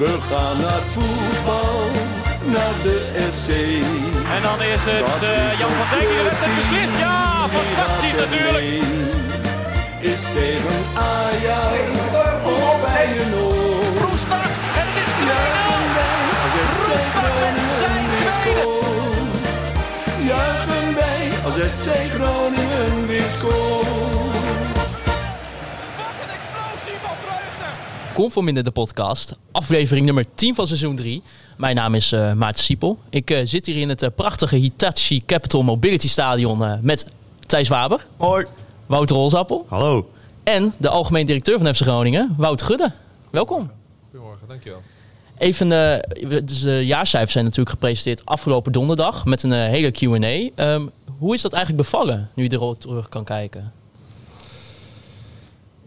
We gaan naar voetbal, naar de FC. En dan is het uh, Jan van Dijk die het beslist. Ja, fantastisch natuurlijk. Is tegen Ajax of bij een oor. Roestak en het is 2-0. Roestak met zijn tweede. Juichen wij als FC Groningen weer scoort. Conforminder de podcast, aflevering nummer 10 van seizoen 3. Mijn naam is uh, Maarten Siepel. Ik uh, zit hier in het uh, prachtige Hitachi Capital Mobility Stadion met Thijs Waber. Hoi. Wouter Rolsappel. Hallo. En de algemeen directeur van FC Groningen, Wout Gudde. Welkom. Goedemorgen, dankjewel. Even, dus de jaarcijfers zijn natuurlijk gepresenteerd afgelopen donderdag met een hele Q&A. Um, hoe is dat eigenlijk bevallen, nu je erop terug kan kijken?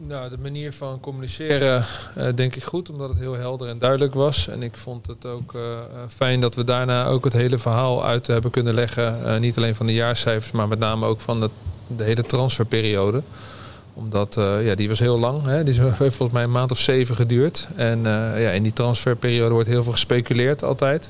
Nou, de manier van communiceren uh, denk ik goed, omdat het heel helder en duidelijk was. En ik vond het ook uh, fijn dat we daarna ook het hele verhaal uit hebben kunnen leggen. Niet alleen van de jaarcijfers, maar met name ook van de, de hele transferperiode. Omdat ja, die was heel lang. Hè? Die heeft volgens mij een maand of zeven geduurd. En ja, in die transferperiode wordt heel veel gespeculeerd altijd.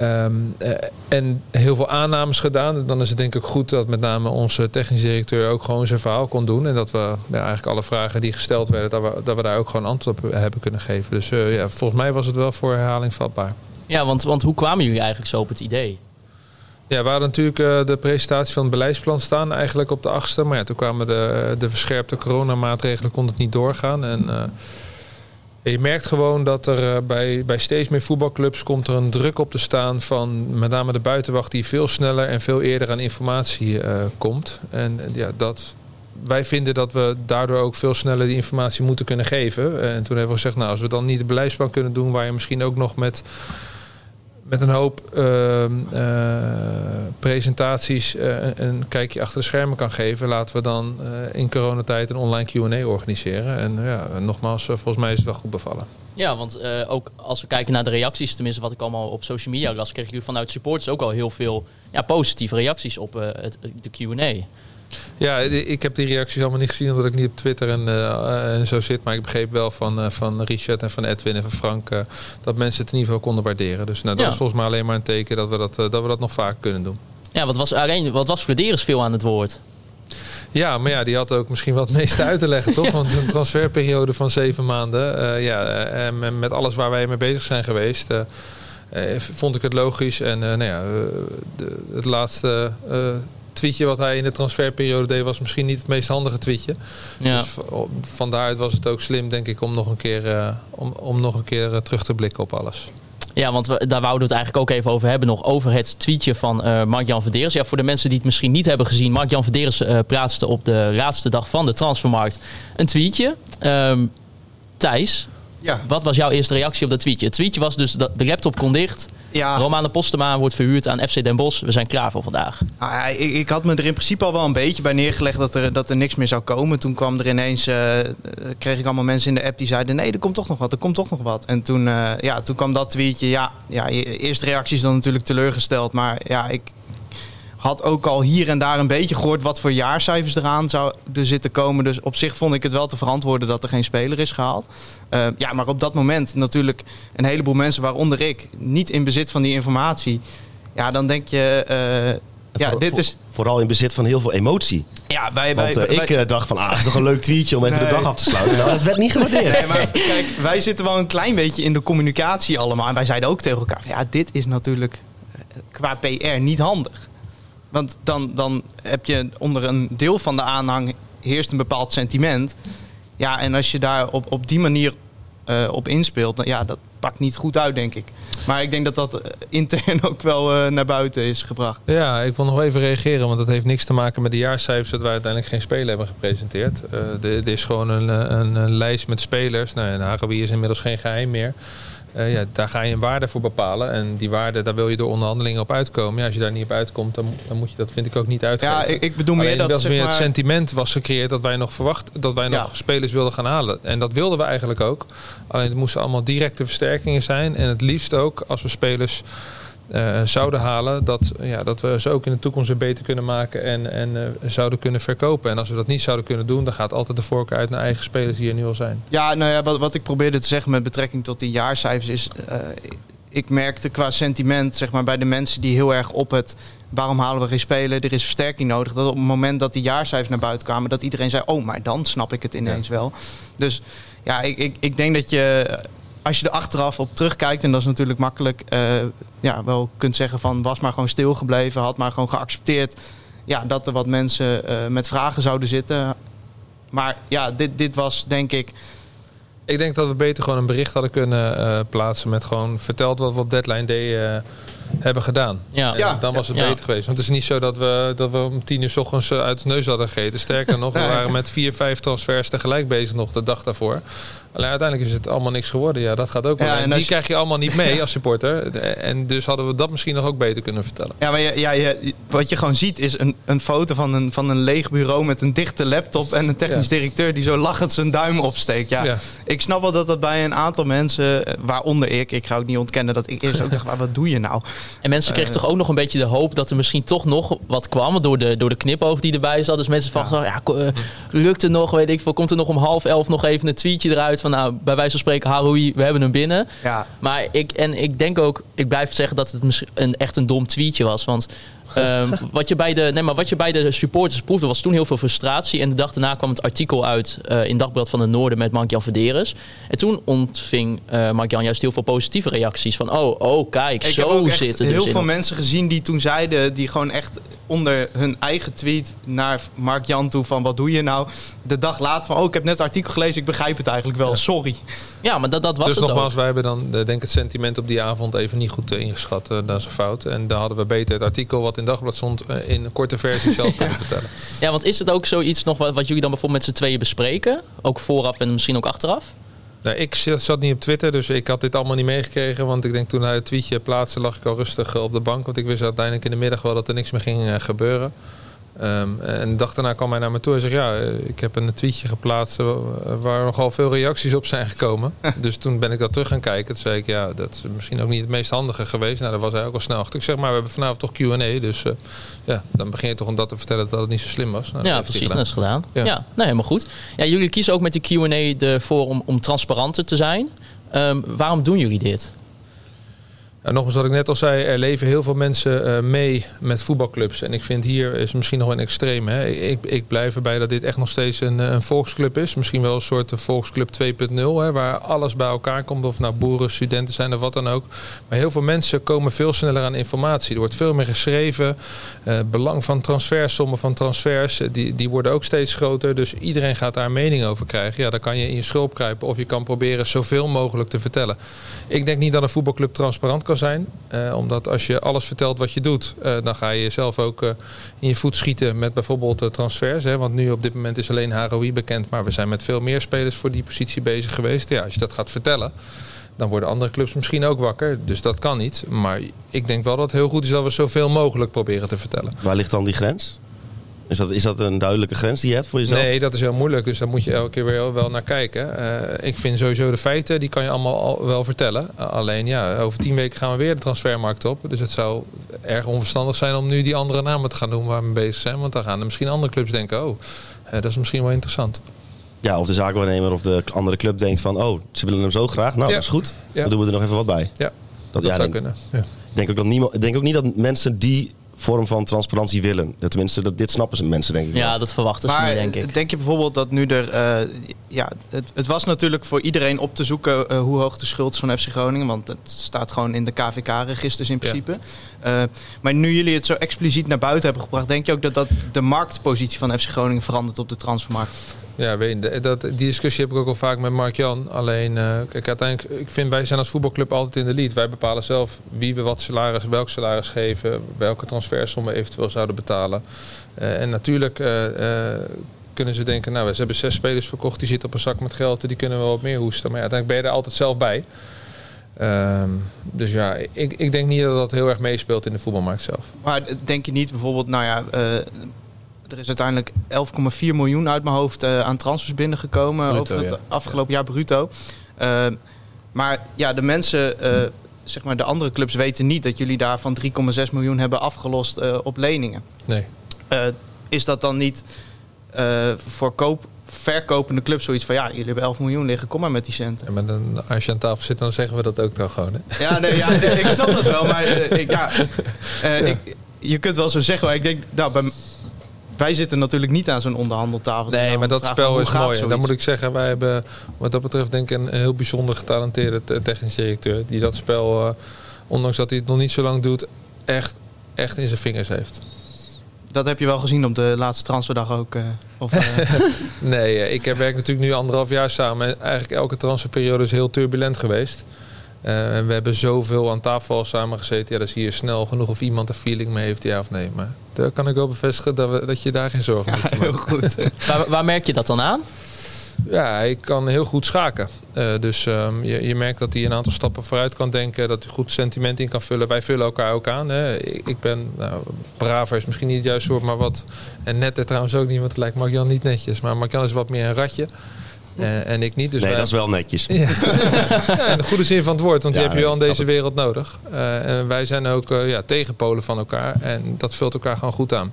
Um, uh, en heel veel aannames gedaan. Dan is het denk ik goed dat met name onze technisch directeur ook gewoon zijn verhaal kon doen. En dat we ja, eigenlijk alle vragen die gesteld werden, dat we, dat we daar ook gewoon antwoord op hebben kunnen geven. Dus uh, ja, volgens mij was het wel voor herhaling vatbaar. Ja, want, want hoe kwamen jullie eigenlijk zo op het idee? Ja, we hadden natuurlijk uh, de presentatie van het beleidsplan staan eigenlijk op de achtste. Maar ja, toen kwamen de, de verscherpte coronamaatregelen, kon het niet doorgaan. En je merkt gewoon dat er bij, bij steeds meer voetbalclubs komt er een druk op te staan van met name de buitenwacht die veel sneller en veel eerder aan informatie uh, komt. En ja, dat, wij vinden dat we daardoor ook veel sneller die informatie moeten kunnen geven. En toen hebben we gezegd, nou als we dan niet de beleidsplan kunnen doen waar je misschien ook nog met met een hoop uh, uh, presentaties uh, een kijkje achter de schermen kan geven, laten we dan in coronatijd een online Q&A organiseren. En ja, nogmaals, volgens mij is het wel goed bevallen. Ja, want ook als we kijken naar de reacties, tenminste wat ik allemaal op social media las, kreeg ik vanuit supporters ook al heel veel ja, positieve reacties op het, de Q&A. Ja, ik heb die reacties allemaal niet gezien omdat ik niet op Twitter en, uh, en zo zit. Maar ik begreep wel van, uh, van Richard en van Edwin en van Frank uh, dat mensen het in ieder geval konden waarderen. Dus nou, dat ja. is volgens mij alleen maar een teken dat we dat, dat, we dat nog vaak kunnen doen. Ja, wat was, alleen, wat was Flederis veel aan het woord? Ja, maar ja, die had ook misschien wat meeste uit te leggen, toch? Want een transferperiode van zeven maanden, ja, en met alles waar wij mee bezig zijn geweest, vond ik het logisch. En nou ja, de, het laatste tweetje wat hij in de transferperiode deed was misschien niet het meest handige tweetje. Ja. Dus van daaruit was het ook slim, denk ik, om nog een keer, uh, om, om nog een keer uh, terug te blikken op alles. Ja, want we, daar wouden we het eigenlijk ook even over hebben. Nog over het tweetje van uh, Mark-Jan Verderes. Ja, voor de mensen die het misschien niet hebben gezien. Mark-Jan Verderes uh, plaatste op de laatste dag van de transfermarkt een tweetje. Um, Thijs, ja. wat was jouw eerste reactie op dat tweetje? Het tweetje was dus dat de laptop kon dicht. Ja. Romane Postema wordt verhuurd aan FC Den Bosch. We zijn klaar voor vandaag. Ah, ik, ik, had me er in principe al wel een beetje bij neergelegd dat er, dat er niks meer zou komen. Toen kwam er ineens, uh, kreeg ik allemaal mensen in de app die zeiden... nee, er komt toch nog wat, er komt toch nog wat. En toen, uh, ja, toen kwam dat tweetje. Ja, ja, eerste reacties dan natuurlijk teleurgesteld. Maar ja, ik, had ook al hier en daar een beetje gehoord wat voor jaarcijfers eraan zouden zitten komen. Dus op zich vond ik het wel te verantwoorden dat er geen speler is gehaald. Uh, ja, maar op dat moment natuurlijk een heleboel mensen, waaronder ik, niet in bezit van die informatie. Ja, dan denk je. Uh, ja, voor, dit is... Vooral in bezit van heel veel emotie. Ja, wij, Want wij, uh, wij, ik dacht van, ah, is toch een leuk tweetje om even nee. de dag af te sluiten. Nou, dat werd niet gewaardeerd. Nee, maar kijk, wij zitten wel een klein beetje in de communicatie allemaal. En wij zeiden ook tegen elkaar, ja, dit is natuurlijk qua PR niet handig. Want dan, dan heb je onder een deel van de aanhang heerst een bepaald sentiment. Ja, en als je daar op, op die manier uh, op inspeelt, dan, ja, dat pakt niet goed uit, denk ik. Maar ik denk dat dat intern ook wel uh, naar buiten is gebracht. Ja, ik wil nog even reageren, want dat heeft niks te maken met de jaarcijfers dat wij uiteindelijk geen speler hebben gepresenteerd. Er is gewoon een, een, een, lijst met spelers. Nou, en is inmiddels geen geheim meer. Uh, ja, daar ga je een waarde voor bepalen. En die waarde, daar wil je door onderhandelingen op uitkomen. Ja, als je daar niet op uitkomt, dan, dan moet je dat, vind ik, ook niet uitgeven. Ja, ik, ik bedoel meer Alleen, dat, dat zeg meer maar... het sentiment was gecreëerd dat wij nog verwacht, dat wij nog spelers wilden gaan halen. En dat wilden we eigenlijk ook. Alleen het moesten allemaal directe versterkingen zijn. En het liefst ook als we spelers eh, zouden halen, dat, ja, dat we ze ook in de toekomst weer beter kunnen maken en, en eh, zouden kunnen verkopen. En als we dat niet zouden kunnen doen, dan gaat altijd de voorkeur uit naar eigen spelers die er nu al zijn. Ja, nou ja, wat, wat ik probeerde te zeggen met betrekking tot die jaarcijfers is... eh, ik merkte qua sentiment zeg maar, bij de mensen die heel erg op het... waarom halen we geen spelen, er is versterking nodig... dat op het moment dat die jaarcijfers naar buiten kwamen... dat iedereen zei, oh, maar dan snap ik het ineens wel. Dus ja, ik, ik, ik denk dat je... Als je er achteraf op terugkijkt, en dat is natuurlijk makkelijk... eh, ja, wel kunt zeggen van was maar gewoon stilgebleven... had maar gewoon geaccepteerd ja, dat er wat mensen eh, met vragen zouden zitten... Maar ja, dit, dit was denk ik Ik denk dat we beter gewoon een bericht hadden kunnen eh, plaatsen met gewoon verteld wat we op deadline eh, hebben gedaan. Ja. En Ja. dan was het Ja. beter geweest. Want het is niet zo dat we, dat we om tien uur s ochtends eh, uit de neus hadden gegeten. Sterker nog, we waren met vier, vijf transfers tegelijk bezig nog de dag daarvoor. Alleen uiteindelijk is het allemaal niks geworden. Ja, dat gaat ook wel. Ja, en en die je- krijg je allemaal niet mee als supporter. En dus hadden we dat misschien nog ook beter kunnen vertellen. Ja, maar je, ja, je, wat je gewoon ziet is een, een foto van een, van een leeg bureau met een dichte laptop en een technisch Ja. directeur die zo lachend zijn duim opsteekt. Ja, Ja. Ik snap wel dat dat bij een aantal mensen, eh, waaronder ik, ik ga ook niet ontkennen dat ik eerst ook dacht, "Maar wat doe je nou? En mensen kregen toch ook nog een beetje de hoop dat er misschien toch nog wat kwam door de, door de knipoog die erbij zat. Dus mensen van, ja, eh, lukt het nog, weet ik veel, komt er nog om half elf nog even een tweetje eruit van, nou, bij wijze van spreken, Haroui, we hebben hem binnen. Ja, Maar ik, en ik denk ook, ik blijf zeggen dat het misschien een, echt een dom tweetje was. Want ehm, wat, je bij de, nee, maar wat je bij de supporters proefde, was toen heel veel frustratie. En de dag daarna kwam het artikel uit eh, in Dagblad van het Noorden met Mark-Jan Verderes. En toen ontving eh Mark-Jan juist heel veel positieve reacties. Van, oh, oh kijk, ik heb zo ook echt zit het dus heel in veel mensen gezien die toen zeiden, die gewoon echt onder hun eigen tweet naar Mark Jan toe van wat doe je nou? De dag later van, oh ik heb net het artikel gelezen, ik begrijp het eigenlijk wel, sorry. Ja, maar dat, dat was dus het nogmaals, ook. wij hebben dan eh, denk ik het sentiment op die avond even niet goed ingeschat. dat is een fout. En daar hadden we beter het artikel wat in Dagblad stond eh, in een korte versie zelf kunnen vertellen. Ja, want is het ook zoiets nog wat, wat jullie dan bijvoorbeeld met z'n tweeën bespreken? Ook vooraf en misschien ook achteraf? Nou, ik zat zat niet op Twitter, dus ik had dit allemaal niet meegekregen. Want ik denk toen hij het tweetje plaatste, lag ik al rustig eh, op de bank. Want ik wist uiteindelijk in de middag wel dat er niks meer ging eh, gebeuren. Ehm, en de dag daarna kwam hij naar me toe en zei: Ja, ik heb een tweetje geplaatst eh, waar nogal veel reacties op zijn gekomen. dus toen ben ik dat terug gaan kijken. Toen zei ik: Ja, dat is misschien ook niet het meest handige geweest. Nou, daar was hij ook al snel achter. Ik zeg maar, we hebben vanavond toch QA. Dus eh, ja, dan begin je toch om dat te vertellen dat het niet zo slim was. Nou, ja, precies. Dat is gedaan. Ja, Ja. nee, helemaal goed. Ja, jullie kiezen ook met de Q&A ervoor om, om transparanter te zijn. Ehm, waarom doen jullie dit? Ja, nogmaals wat ik net al zei, er leven heel veel mensen eh, mee met voetbalclubs. En ik vind hier is misschien nog een extreem. Hè. Ik, ik blijf erbij dat dit echt nog steeds een, eh, een volksclub is. Misschien wel een soort eh, volksclub 2.0, hè, waar alles bij elkaar komt. Of nou boeren, studenten zijn of wat dan ook. Maar heel veel mensen komen veel sneller aan informatie. Er wordt veel meer geschreven. Eh, belang van transfersommen van transfers, die, die worden ook steeds groter. Dus iedereen gaat daar mening over krijgen. Ja, dan kan je in je schulp kruipen of je kan proberen zoveel mogelijk te vertellen. Ik denk niet dat een voetbalclub transparant kan zijn. eh, omdat als je alles vertelt wat je doet, eh, dan ga je jezelf ook eh, in je voet schieten met bijvoorbeeld transfers. Hè. Want nu op dit moment is alleen HROI bekend, maar we zijn met veel meer spelers voor die positie bezig geweest. Ja, als je dat gaat vertellen, dan worden andere clubs misschien ook wakker. Dus dat kan niet. Maar ik denk wel dat het heel goed is dat we zoveel mogelijk proberen te vertellen. Waar ligt dan die grens? Is dat, is dat een duidelijke grens die je hebt voor jezelf? Nee, dat is heel moeilijk. Dus daar moet je elke keer weer wel naar kijken. Eh, ik vind sowieso de feiten, die kan je allemaal al wel vertellen. Uh, alleen ja, over tien weken gaan we weer de transfermarkt op. Dus het zou erg onverstandig zijn om nu die andere namen te gaan doen waar we mee bezig zijn. Want dan gaan er misschien andere clubs denken, oh, eh, dat is misschien wel interessant. Ja, of de zaakwaarnemer of de andere club denkt van... oh, ze willen hem zo graag. Nou, Ja. dat is goed. Ja. Dan doen we er nog even wat bij. Ja, Dat, dat ja, zou kunnen. Ja. denk ook dat niemand, ik denk ook niet dat mensen die vorm van transparantie willen. Tenminste, dat, dit snappen ze mensen, denk ik. wel. Ja, dat verwachten ze niet, denk ik. je bijvoorbeeld dat nu er... eh, ja, het, het was natuurlijk voor iedereen op te zoeken eh, hoe hoog de schuld is van FC Groningen. Want het staat gewoon in de KVK-registers in principe. Eh, maar nu jullie het zo expliciet naar buiten hebben gebracht... denk je ook dat dat de marktpositie van FC Groningen verandert op de transfermarkt? Ja, weet dat, die discussie heb ik ook al vaak met Mark-Jan. Alleen, eh, kijk, uiteindelijk, ik vind wij zijn als voetbalclub altijd in de lead. Wij bepalen zelf wie we wat salaris, welk salaris geven, welke transfersom we eventueel zouden betalen. Eh, en natuurlijk eh, kunnen ze denken, nou, ze hebben zes spelers verkocht, die zitten op een zak met geld, die kunnen wel wat meer hoesten. Maar ja, uiteindelijk ben je er altijd zelf bij. Ehm, dus ja, ik, ik denk niet dat dat heel erg meespeelt in de voetbalmarkt zelf. Maar denk je niet bijvoorbeeld, nou ja, er is uiteindelijk 11,4 miljoen uit mijn hoofd eh, aan transfers binnengekomen Bruto, over het ja. afgelopen jaar bruto. Eh, maar ja, de mensen, eh, zeg maar, de andere clubs weten niet dat jullie daar van 3,6 miljoen hebben afgelost eh, op leningen. Nee. Is dat dan niet voor koop, verkopende clubs zoiets van ja, jullie hebben 11 miljoen liggen, kom maar met die centen. En met een, als je aan tafel zit, dan zeggen we dat ook dan gewoon. Hè? Ja, nee, ja nee, ik snap dat wel, maar ik, ja, Ik, je kunt wel zo zeggen, maar ik denk, nou, bij, wij zitten natuurlijk niet aan zo'n onderhandeltafel. Nee, maar dat spel is mooi. En dan moet ik zeggen, wij hebben wat dat betreft denk ik een heel bijzonder getalenteerde te- technisch directeur. Die dat spel, eh, ondanks dat hij het nog niet zo lang doet, echt, echt in zijn vingers heeft. Dat heb je wel gezien op de laatste transferdag ook. eh, of, eh, Nee, ik werk natuurlijk nu anderhalf jaar samen. En eigenlijk elke transferperiode is heel turbulent geweest. Eh, en we hebben zoveel aan tafel al samen gezeten. Ja, dan zie je snel genoeg of iemand er feeling mee heeft, ja of nee. Maar daar kan ik wel bevestigen dat, we, dat je daar geen zorgen moet maken. goed. Waar, waar merk je dat dan aan? Ja, hij kan heel goed schaken. Eh, dus ehm, je, je merkt dat hij een aantal stappen vooruit kan denken. Dat hij goed sentiment in kan vullen. Wij vullen elkaar ook aan. Hè. Ik, ik ben, nou, braver is misschien niet het juiste woord, maar wat... En netter trouwens ook niet, want het lijkt Mark-Jan niet netjes. Maar Mark-Jan is wat meer een ratje. Eh, en ik niet. Dus nee, wij- dat is wel netjes. ja. ja, in de goede zin van het woord, want Ja, die heb je wel in deze wereld nodig. Eh, en wij zijn ook eh, ja, tegenpolen van elkaar en dat vult elkaar gewoon goed aan.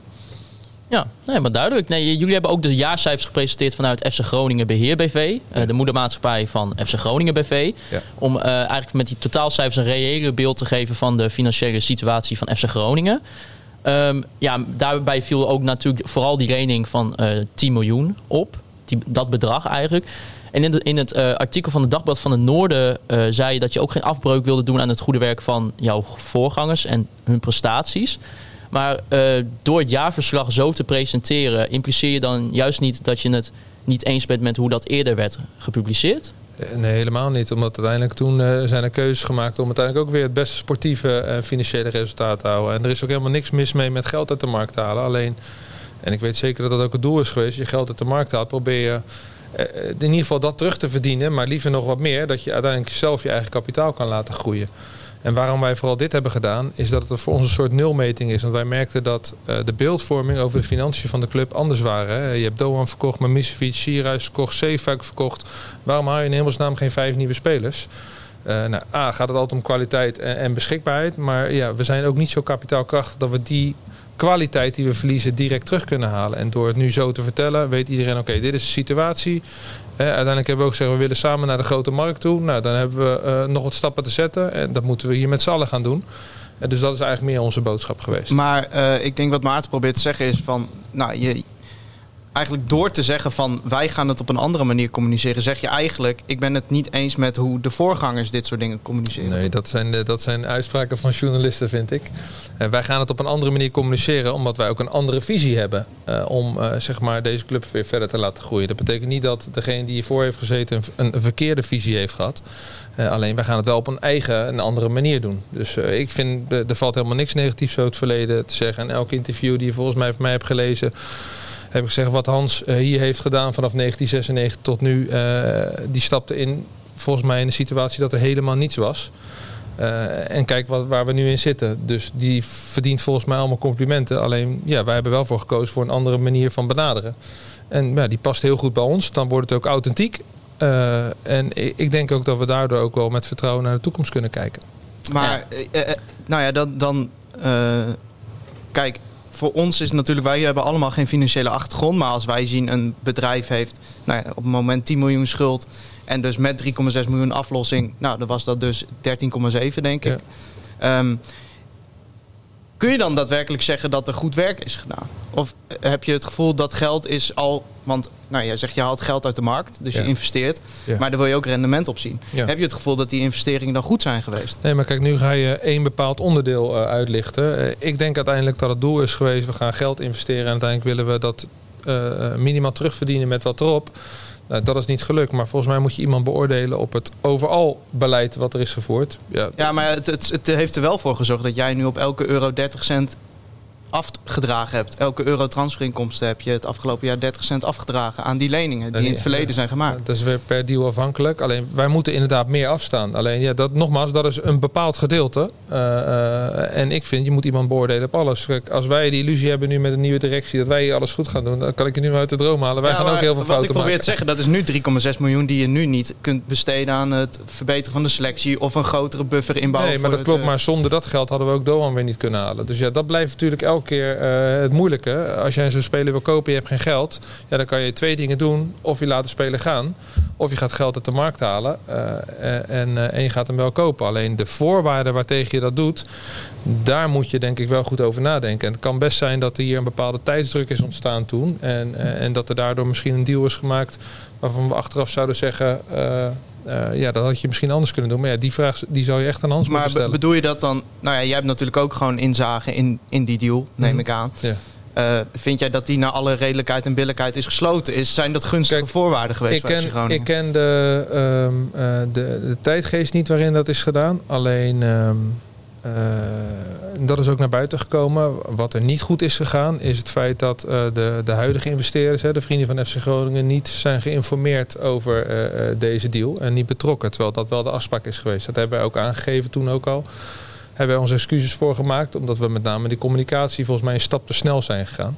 Ja, nee, maar duidelijk. Nee, jullie hebben ook de jaarcijfers gepresenteerd vanuit FC Groningen Beheer BV. eh, de moedermaatschappij van FC Groningen BV. Ja. Om eh, eigenlijk met die totaalcijfers een reële beeld te geven van de financiële situatie van FC Groningen. Ehm, ja, daarbij viel ook natuurlijk vooral die lening van eh 10 miljoen op. Die, dat bedrag eigenlijk. En in, de, in het eh, artikel van het Dagblad van het Noorden eh, zei je dat je ook geen afbreuk wilde doen aan het goede werk van jouw voorgangers en hun prestaties. Maar eh, door het jaarverslag zo te presenteren, impliceer je dan juist niet dat je het niet eens bent met hoe dat eerder werd gepubliceerd? Nee, helemaal niet. Omdat uiteindelijk toen zijn er keuzes gemaakt om uiteindelijk ook weer het beste sportieve en financiële resultaat te houden. En er is ook helemaal niks mis mee met geld uit de markt te halen. Alleen, en ik weet zeker dat dat ook het doel is geweest, je geld uit de markt haalt, probeer je eh, in ieder geval dat terug te verdienen, maar liever nog wat meer, dat je uiteindelijk zelf je eigen kapitaal kan laten groeien. En waarom wij vooral dit hebben gedaan, is dat het voor ons een soort nulmeting is. Want wij merkten dat eh, de beeldvorming over de financiën van de club anders waren. Je hebt Doan verkocht, Mamicevic, Sierhuis verkocht, Zeefuik verkocht. Waarom haal je in hemelsnaam geen vijf nieuwe spelers? Eh, nou, A, gaat het altijd om kwaliteit en beschikbaarheid. Maar ja, we zijn ook niet zo kapitaalkrachtig dat we die kwaliteit die we verliezen direct terug kunnen halen. En door het nu zo te vertellen, weet iedereen, oké, dit is de situatie. Uiteindelijk hebben we ook gezegd, we willen samen naar de grote markt toe. Nou, dan hebben we eh, nog wat stappen te zetten. En dat moeten we hier met z'n allen gaan doen. Eh, dus dat is eigenlijk meer onze boodschap geweest. Maar eh, ik denk wat Maarten probeert te zeggen is van, nou, je, eigenlijk door te zeggen van wij gaan het op een andere manier communiceren, zeg je eigenlijk, ik ben het niet eens met hoe de voorgangers dit soort dingen communiceren. Nee, dat zijn, eh, dat zijn uitspraken van journalisten, vind ik. En wij gaan het op een andere manier communiceren, omdat wij ook een andere visie hebben eh, om eh, zeg maar deze club weer verder te laten groeien. Dat betekent niet dat degene die hiervoor heeft gezeten een, een verkeerde visie heeft gehad. Eh, alleen wij gaan het wel op een eigen, een andere manier doen. Dus eh, ik vind, eh, er valt helemaal niks negatiefs over het verleden te zeggen. En elk interview die je volgens mij van mij hebt gelezen, heb ik gezegd wat Hans eh, hier heeft gedaan vanaf 1996 tot nu. eh, die stapte in, volgens mij, in de situatie dat er helemaal niets was. Eh, en kijk wat, waar we nu in zitten. Dus die verdient volgens mij allemaal complimenten. Alleen, ja, wij hebben wel voor gekozen voor een andere manier van benaderen. En ja, die past heel goed bij ons. Dan wordt het ook authentiek. Eh, en ik denk ook dat we daardoor ook wel met vertrouwen naar de toekomst kunnen kijken. Maar, nou ja, dan, dan eh, kijk, voor ons is natuurlijk, wij hebben allemaal geen financiële achtergrond. Maar als wij zien een bedrijf heeft nou ja, op het moment 10 miljoen schuld. En dus met 3,6 miljoen aflossing. Nou, dan was dat dus 13,7 denk ik. Ehm, kun je dan daadwerkelijk zeggen dat er goed werk is gedaan? Of heb je het gevoel dat geld is al... Want nou, jij zegt je haalt geld uit de markt, dus Ja. je investeert. Ja. Maar daar wil je ook rendement op zien. Ja. Heb je het gevoel dat die investeringen dan goed zijn geweest? Nee, maar kijk, nu ga je één bepaald onderdeel eh, uitlichten. Eh, ik denk uiteindelijk dat het doel is geweest, we gaan geld investeren en uiteindelijk willen we dat eh, minimaal terugverdienen met wat erop. Nou, dat is niet gelukt, maar volgens mij moet je iemand beoordelen op het overal beleid wat er is gevoerd. Ja, Ja, maar het, het, het heeft er wel voor gezorgd dat jij nu op elke euro 30 cent afgedragen hebt. Elke euro transferinkomsten heb je het afgelopen jaar 30 cent afgedragen aan die leningen die in het verleden zijn gemaakt. Dat is weer per deal afhankelijk. Alleen wij moeten inderdaad meer afstaan. Alleen ja, dat, nogmaals, dat is een bepaald gedeelte. Uh, uh, en ik vind, je moet iemand beoordelen op alles. Kijk, als wij de illusie hebben nu met een nieuwe directie dat wij hier alles goed gaan doen, dan kan ik je nu uit de droom halen. Wij Ja, gaan ook heel veel Wat ik fouten probeer maken. te zeggen, dat is nu 3,6 miljoen die je nu niet kunt besteden aan het verbeteren van de selectie of een grotere buffer inbouwen. Nee, maar dat klopt. eh, Maar zonder dat geld hadden we ook Doan weer niet kunnen halen. Dus ja, dat blijft natuurlijk elke keer eh, het moeilijke. Als jij zo'n speler wil kopen en je hebt geen geld, ja, dan kan je twee dingen doen. Of je laat de speler gaan, of je gaat geld uit de markt halen eh, en, eh, en je gaat hem wel kopen. Alleen de voorwaarden waartegen je dat doet, daar moet je denk ik wel goed over nadenken. En het kan best zijn dat er hier een bepaalde tijdsdruk is ontstaan toen. En, en dat er daardoor misschien een deal is gemaakt waarvan we achteraf zouden zeggen... eh, ja, dat had je misschien anders kunnen doen. Maar ja, die vraag die zou je echt aan Hans Maar moeten stellen. bedoel je dat dan... Nou ja, jij hebt natuurlijk ook gewoon inzage in, in die deal, neem Mhm. ik aan. Ja. Eh, vind jij dat die naar alle redelijkheid en billijkheid is gesloten? Is, zijn dat gunstige Kijk, voorwaarden geweest Ik ken, ik ken de, ehm, eh, de, de tijdgeest niet waarin dat is gedaan. Alleen, ehm, eh, dat is ook naar buiten gekomen. Wat er niet goed is gegaan, is het feit dat eh, de, de huidige investeerders, hè, de vrienden van FC Groningen, niet zijn geïnformeerd over eh, eh, deze deal en niet betrokken. Terwijl dat wel de afspraak is geweest. Dat hebben wij ook aangegeven toen ook al. Hebben wij onze excuses voor gemaakt, omdat we met name die communicatie volgens mij een stap te snel zijn gegaan.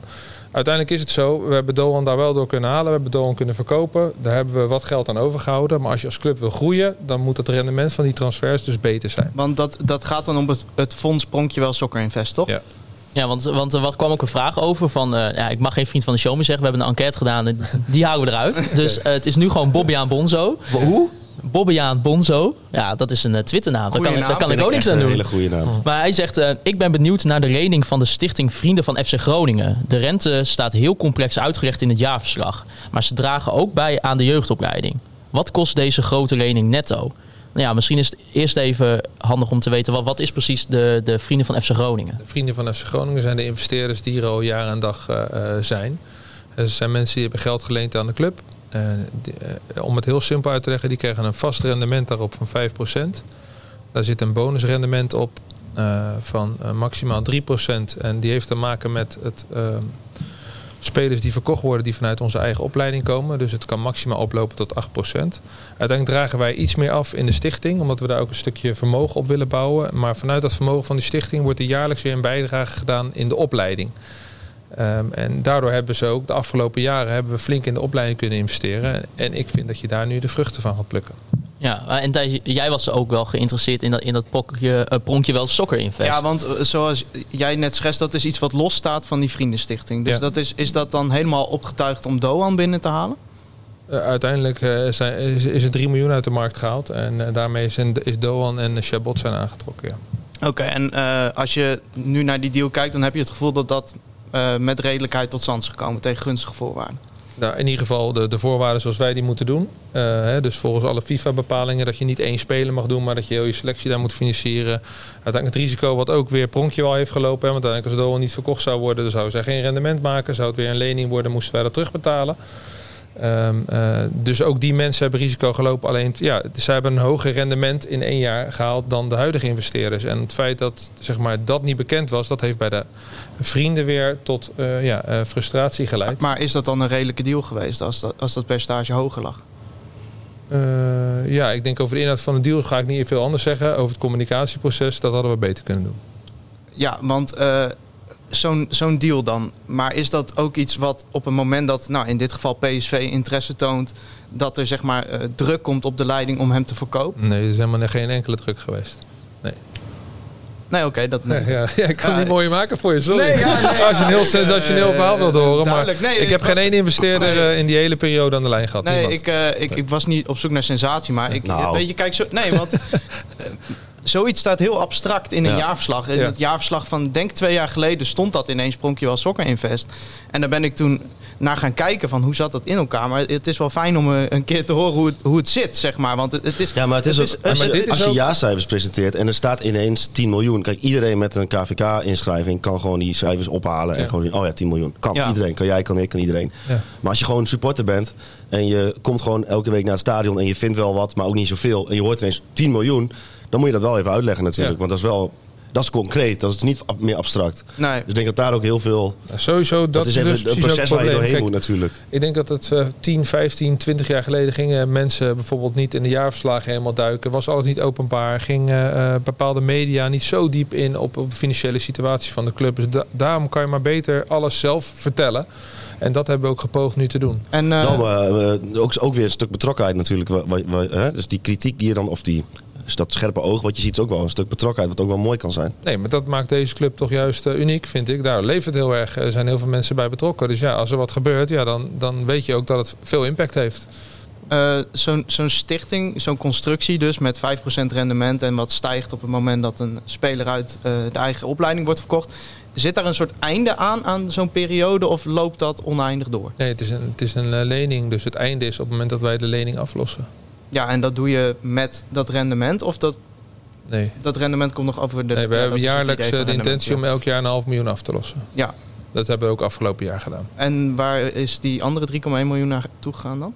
Uiteindelijk is het zo, we hebben Doan daar wel door kunnen halen. We hebben Doan kunnen verkopen. Daar hebben we wat geld aan overgehouden. Maar als je als club wil groeien, dan moet het rendement van die transfers dus beter zijn. Want dat, dat gaat dan om het, het fonds Pronkje wel Soccer Invest, toch? Ja. Ja, want, want er kwam ook een vraag over van... eh, ja, ik mag geen vriend van de show meer zeggen. We hebben een enquête gedaan en die houden we eruit. Dus eh, het is nu gewoon Bobbiaan Bonzo. Hoe? Bobbiaan Bonzo. Ja, dat is een uh, Twitternaam. Daar kan, ik- daar naam, kan ik ook ik niks aan een doen. hele goede naam. Maar hij zegt, eh, ik ben benieuwd naar de lening van de stichting Vrienden van FC Groningen. De rente staat heel complex uitgelegd in het jaarverslag. Maar ze dragen ook bij aan de jeugdopleiding. Wat kost deze grote lening netto? Nou ja, misschien is het eerst even handig om te weten... wat, wat is precies de, de Vrienden van FC Groningen? De vrienden van FC Groningen zijn de investeerders die er al jaar en dag eh, eh, zijn. Eh, Ze zijn mensen die hebben geld geleend aan de club. Eh, eh, om het heel simpel uit te leggen, die krijgen een vast rendement daarop van 5%. Daar zit een bonusrendement op eh, van maximaal 3%. En die heeft te maken met het ehm, spelers die verkocht worden die vanuit onze eigen opleiding komen. Dus het kan maximaal oplopen tot 8%. Uiteindelijk dragen wij iets meer af in de stichting, omdat we daar ook een stukje vermogen op willen bouwen. Maar vanuit dat vermogen van die stichting wordt er jaarlijks weer een bijdrage gedaan in de opleiding. Ehm, en daardoor hebben ze ook de afgelopen jaren hebben we flink in de opleiding kunnen investeren. En ik vind dat je daar nu de vruchten van gaat plukken. Ja, en Thijs, jij was ook wel geïnteresseerd in dat, in dat pokje, eh, pronkje wel Soccer Invest. Ja, want eh, zoals jij net schetst, dat is iets wat losstaat van die Vriendenstichting. Dus Ja. dat is, is dat dan helemaal opgetuigd om Doan binnen te halen? Eh, uiteindelijk eh, zijn, is, is er 3 miljoen uit de markt gehaald. En daarmee zijn, is Doan en Chabot zijn aangetrokken. Ja. Oké, en eh, als je nu naar die deal kijkt, dan heb je het gevoel dat dat eh, met redelijkheid tot stand is gekomen tegen gunstige voorwaarden. Nou, in ieder geval de, de voorwaarden zoals wij die moeten doen. Eh, hè, dus volgens alle FIFA-bepalingen dat je niet één speler mag doen, maar dat je heel je selectie daar moet financieren. Uiteindelijk het risico wat ook weer Pronkje wel heeft gelopen. Hè, want uiteindelijk als Doan niet verkocht zou worden, dan zou zij geen rendement maken. Zou het weer een lening worden, moesten wij dat terugbetalen. Ehm, eh, dus ook die mensen hebben risico gelopen. Alleen ja, zij hebben een hoger rendement in één jaar gehaald dan de huidige investeerders. En het feit dat zeg maar, dat niet bekend was, dat heeft bij de vrienden weer tot eh, ja, eh, frustratie geleid. Maar is dat dan een redelijke deal geweest als dat, als dat percentage hoger lag? Ja, ik denk over de inhoud van de deal ga ik niet veel anders zeggen. Over het communicatieproces, dat hadden we beter kunnen doen. Ja, want zo'n zo'n deal dan. Maar is dat ook iets wat op een moment dat, nou in dit geval PSV interesse toont, dat er zeg maar eh, druk komt op de leiding om hem te verkopen? Nee, er is helemaal geen enkele druk geweest. Nee, oké, dat Nee, nee. ja, ja, ik kan het Ja, niet mooier maken voor je, sorry. Nee, ja, nee, Als je een heel sensationeel eh, verhaal wilt horen. Maar duidelijk. Nee, ik heb geen één investeerder Nee. eh, in die hele periode aan de lijn gehad. Nee, ik, eh, ik, ik was niet op zoek naar sensatie, maar ik, Nou. weet je, kijk, zo, nee, want eh, zoiets staat heel abstract in een Ja. jaarverslag. In Ja. het jaarverslag van, denk twee jaar geleden, stond dat ineens, Pronkje wel Soccer Invest. En daar ben ik toen naar gaan kijken van hoe zat dat in elkaar. Maar het is wel fijn om eh, een keer te horen hoe het, hoe het zit, zeg maar. Want het, het is... Ja, maar het is het ook, is- als, maar je, dit is als je ook- jaarcijfers presenteert en er staat ineens 10 miljoen. Kijk, iedereen met een KVK-inschrijving kan gewoon die cijfers ophalen. En gewoon zien, oh ja, 10 miljoen. Kan Ja. iedereen. Kan jij, kan ik, kan iedereen. Ja. Maar als je gewoon supporter bent en je komt gewoon elke week naar het stadion en je vindt wel wat, maar ook niet zoveel. En je hoort ineens 10 miljoen. Dan moet je dat wel even uitleggen natuurlijk. Ja. Want dat is wel dat is concreet. Dat is niet meer abstract. Nee. Dus ik denk dat daar ook heel veel... Nou, sowieso, dat, Dat, is even dus een proces waar je doorheen Kijk, moet natuurlijk. Ik denk dat het eh 10, 15, 20 jaar geleden gingen mensen bijvoorbeeld niet in de jaarverslagen helemaal duiken. Was alles niet openbaar. Gingen eh, bepaalde media niet zo diep in op, op de financiële situatie van de club. Dus da- daarom kan je maar beter alles zelf vertellen. En dat hebben we ook gepoogd nu te doen. En, eh, Dan eh, eh, ook, ook weer een stuk betrokkenheid natuurlijk. wa- wa- wa- hè? Dus die kritiek die je dan, of die, dus dat scherpe oog wat je ziet, is ook wel een stuk betrokkenheid. Wat ook wel mooi kan zijn. Nee, maar dat maakt deze club toch juist eh, uniek, vind ik. Daar leeft het heel erg. Er zijn heel veel mensen bij betrokken. Dus ja, als er wat gebeurt, ja, dan, dan weet je ook dat het veel impact heeft. Eh, Zo'n zo'n stichting, zo'n constructie dus met 5% rendement en wat stijgt op het moment dat een speler uit eh, de eigen opleiding wordt verkocht. Zit daar een soort einde aan aan zo'n periode of loopt dat oneindig door? Nee, het is een, het is een lening. Dus het einde is op het moment dat wij de lening aflossen. Ja, en dat doe je met dat rendement of dat, Nee, dat rendement komt nog over de... nee we ja, hebben jaarlijks eh, de intentie om elk jaar een half miljoen af te lossen. Ja. Dat hebben we ook afgelopen jaar gedaan. En waar is die andere 3,1 miljoen naartoe gegaan dan?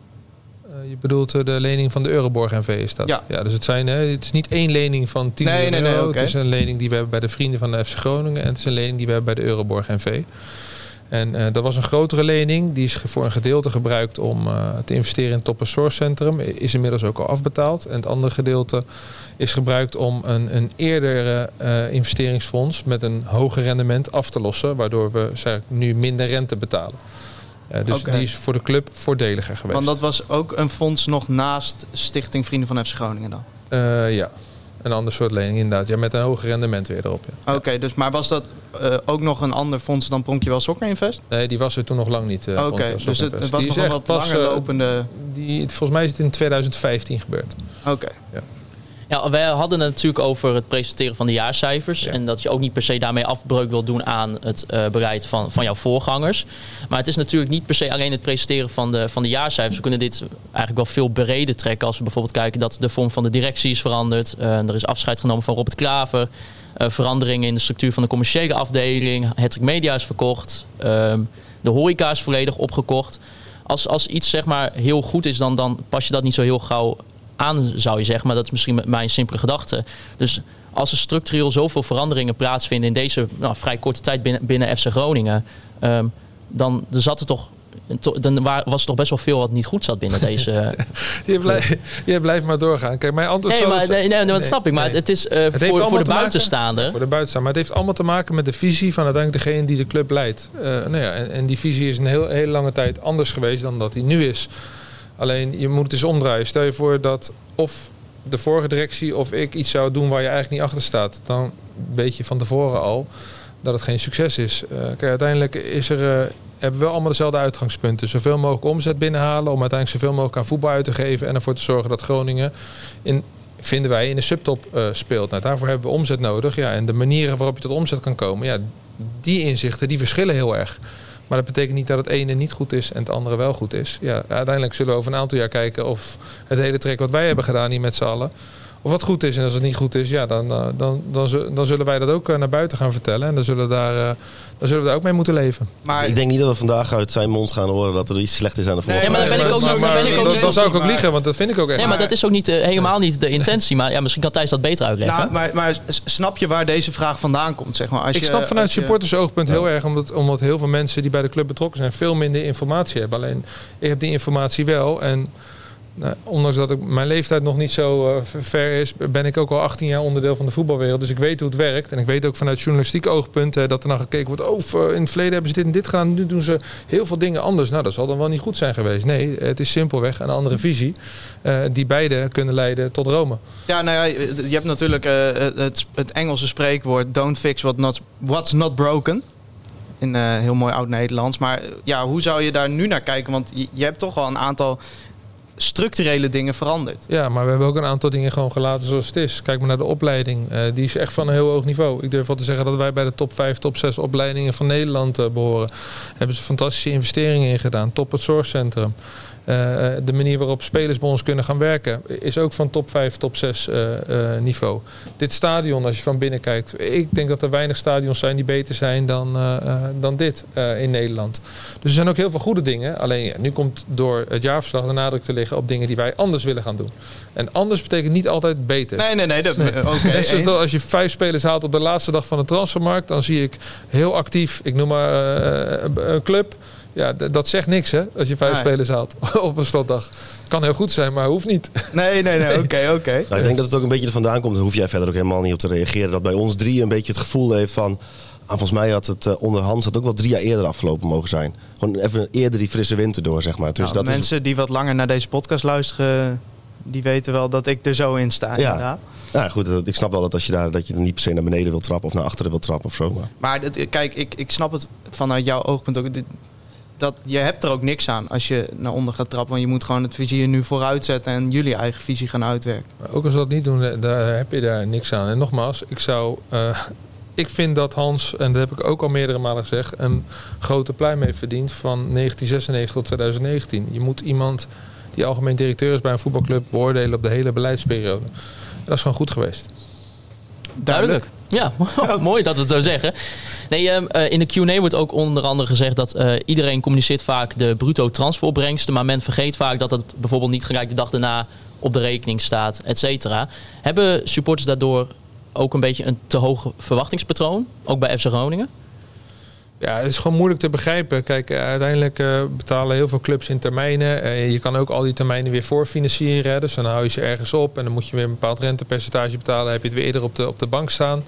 Eh, je bedoelt eh, de lening van de Euroborg NV is dat? Ja. dus het, zijn, het is niet één lening van 10 Nee, miljoen nee, nee, euro. Het is een lening die we hebben bij de vrienden van de FC Groningen. En het is een lening die we hebben bij de Euroborg NV. En eh, dat was een grotere lening. Die is voor een gedeelte gebruikt om eh, te investeren in het Top Source Centrum. Is inmiddels ook al afbetaald. En het andere gedeelte is gebruikt om een, een eerdere eh, investeringsfonds met een hoger rendement af te lossen. Waardoor we zeg, nu minder rente betalen. Dus die is voor de club voordeliger geweest. Want dat was ook een fonds nog naast Stichting Vrienden van FC Groningen dan? Ja, een ander soort lening inderdaad. Ja, met een hoger rendement weer erop. Ja. Oké, dus maar was dat eh, ook nog een ander fonds dan Pronkjewel Soccer Invest? Nee, die was er toen nog lang niet. eh, Oké, dus het, was Die nog wat langer eh, lopende... Die, volgens mij is het in 2015 gebeurd. Oké. Ja, wij hadden het natuurlijk over het presenteren van de jaarcijfers. Ja. En dat je ook niet per se daarmee afbreuk wil doen aan het eh, beleid van, van jouw voorgangers. Maar het is natuurlijk niet per se alleen het presenteren van de, van de jaarcijfers. We kunnen dit eigenlijk wel veel breder trekken. Als we bijvoorbeeld kijken dat de vorm van de directie is veranderd. Eh, er is afscheid genomen van Robert Klaver. Eh, veranderingen in de structuur van de commerciële afdeling. Hattrick Media is verkocht. Ehm, de horeca is volledig opgekocht. Als, als iets zeg maar heel goed is, dan, dan pas je dat niet zo heel gauw aan, zou je zeggen. Maar dat is misschien met mijn simpele gedachte. Dus als er structureel zoveel veranderingen plaatsvinden in deze nou, vrij korte tijd binnen, binnen FC Groningen, ehm, dan er zat er toch. to- Dan wa- was er toch best wel veel wat niet goed zat binnen deze. Je blijft, je blijft maar doorgaan. Kijk, mijn antwoord Nee, maar, het- nee, nee, dat Nee, snap ik. Maar nee. het is eh, Het heeft voor, voor de buitenstaander. Voor de buitenstaander. Maar het heeft allemaal te maken met de visie van uiteindelijk degene die de club leidt. Eh, nou ja, en, en die visie is een heel, hele lange tijd anders geweest dan dat die nu is. Alleen je moet het eens omdraaien. Stel je voor dat of de vorige directie of ik iets zou doen waar je eigenlijk niet achter staat. Dan weet je van tevoren al dat het geen succes is. Eh, kijk, uiteindelijk is er, eh, hebben we wel allemaal dezelfde uitgangspunten. Zoveel mogelijk omzet binnenhalen om uiteindelijk zoveel mogelijk aan voetbal uit te geven. En ervoor te zorgen dat Groningen in, vinden wij, in de subtop eh, speelt. Nou, daarvoor hebben we omzet nodig. Ja, en de manieren waarop je tot omzet kan komen, ja, die inzichten die verschillen heel erg. Maar dat betekent niet dat het ene niet goed is en het andere wel goed is. Ja, uiteindelijk zullen we over een aantal jaar kijken of het hele trek wat wij hebben gedaan hier met z'n allen, of wat goed is. En als het niet goed is, ja, dan, eh, dan, dan, dan zullen wij dat ook eh, naar buiten gaan vertellen. En dan zullen, we daar, eh, dan zullen we daar ook mee moeten leven. Maar Ik denk niet dat we vandaag uit zijn mond gaan horen dat er iets slecht is aan de Nee, voorkant. maar daar ben ik ook maar- niet- maar ben ik ook dat- niet- Dan zou ik ook liegen, want dat vind ik ook echt. Nee, maar dat is ook niet, helemaal niet de intentie. Maar ja, misschien kan Thijs dat beter uitleggen. Nou, maar, maar snap je waar deze vraag vandaan komt? Zeg maar? Als ik je- snap vanuit je- supportersoogpunt heel erg, omdat, omdat heel veel mensen die bij de club betrokken zijn veel minder informatie hebben. Alleen ik heb die informatie wel. En nou, ondanks dat ik, mijn leeftijd nog niet zo eh, ver- is, ben ik ook al 18 jaar onderdeel van de voetbalwereld. Dus ik weet hoe het werkt. En ik weet ook vanuit journalistiek oogpunt eh, dat er naar gekeken wordt. Oh, in het verleden hebben ze dit en dit gedaan. Nu doen ze heel veel dingen anders. Nou, dat zal dan wel niet goed zijn geweest. Nee, het is simpelweg een andere visie. eh, die beide kunnen leiden tot Rome. Ja, nou ja, je hebt natuurlijk het, het Engelse spreekwoord... don't fix what not, what's not broken. In heel mooi oud-Nederlands. Maar ja, hoe zou je daar nu naar kijken? Want je, je hebt toch wel een aantal structurele dingen veranderd. Ja, maar we hebben ook een aantal dingen gewoon gelaten zoals het is. Kijk maar naar de opleiding. Eh, die is echt van een heel hoog niveau. Ik durf wel te zeggen dat wij bij de top 5, top 6 opleidingen van Nederland eh, behoren. Hebben ze fantastische investeringen in gedaan. Top het zorgcentrum. Eh, de manier waarop spelers bij ons kunnen gaan werken is ook van top 5, top 6 eh, eh, niveau. Dit stadion, als je van binnen kijkt, ik denk dat er weinig stadions zijn die beter zijn dan, eh, eh, dan dit eh, in Nederland. Dus er zijn ook heel veel goede dingen. Alleen ja, nu komt door het jaarverslag de nadruk te liggen op dingen die wij anders willen gaan doen. En anders betekent niet altijd beter. Nee, nee, nee. Dat, oké, Net zoals eens. dat als je vijf spelers haalt op de laatste dag van de transfermarkt, dan zie ik heel actief, ik noem maar eh, een club. Ja, dat zegt niks hè, als je vijf Nee. spelers haalt op een slotdag. Kan heel goed zijn, maar hoeft niet. Nee, nee, nee. Oké, oké. Nou, ik denk dat het ook een beetje er vandaan komt. Daar hoef jij verder ook helemaal niet op te reageren. Dat bij ons drie een beetje het gevoel heeft van... Ah, volgens mij had het uh, onder Hans had ook wel drie jaar eerder afgelopen mogen zijn. Gewoon even eerder die frisse winter door, zeg maar. Dus Nou, dat mensen die wat langer naar deze podcast luisteren, die weten wel dat ik er zo in sta. Ja. inderdaad. ja, goed, dat- ik snap wel dat als je daar dat je er niet per se naar beneden wil trappen of naar achteren wil trappen of zo. Maar. Maar het- kijk, ik, ik snap het vanuit jouw oogpunt ook. Dit, dat, je hebt er ook niks aan als je naar onder gaat trappen. Want je moet gewoon het vizier nu vooruit zetten en jullie eigen visie gaan uitwerken. Ook als we dat niet doen, daar heb je daar niks aan. En nogmaals, ik zou. eh, ik vind dat Hans, en dat heb ik ook al meerdere malen gezegd, een grote pluim heeft verdiend van 1996 tot 2019. Je moet iemand die algemeen directeur is bij een voetbalclub beoordelen op de hele beleidsperiode. Dat is gewoon goed geweest. Duidelijk. Ja, mooi dat we het zo zeggen. Nee, ehm, eh, in de Q&A wordt ook onder andere gezegd dat eh, iedereen communiceert vaak de bruto transferopbrengsten, maar men vergeet vaak dat het bijvoorbeeld niet gelijk de dag daarna op de rekening staat, et cetera. Hebben supporters daardoor ook een beetje een te hoog verwachtingspatroon, ook bij FC Groningen? Ja, het is gewoon moeilijk te begrijpen. Kijk, eh, uiteindelijk eh, betalen heel veel clubs in termijnen. Eh, je kan ook al die termijnen weer voorfinancieren. hè. Dus dan hou je ze ergens op en dan moet je weer een bepaald rentepercentage betalen. heb je het weer eerder op de, op de bank staan.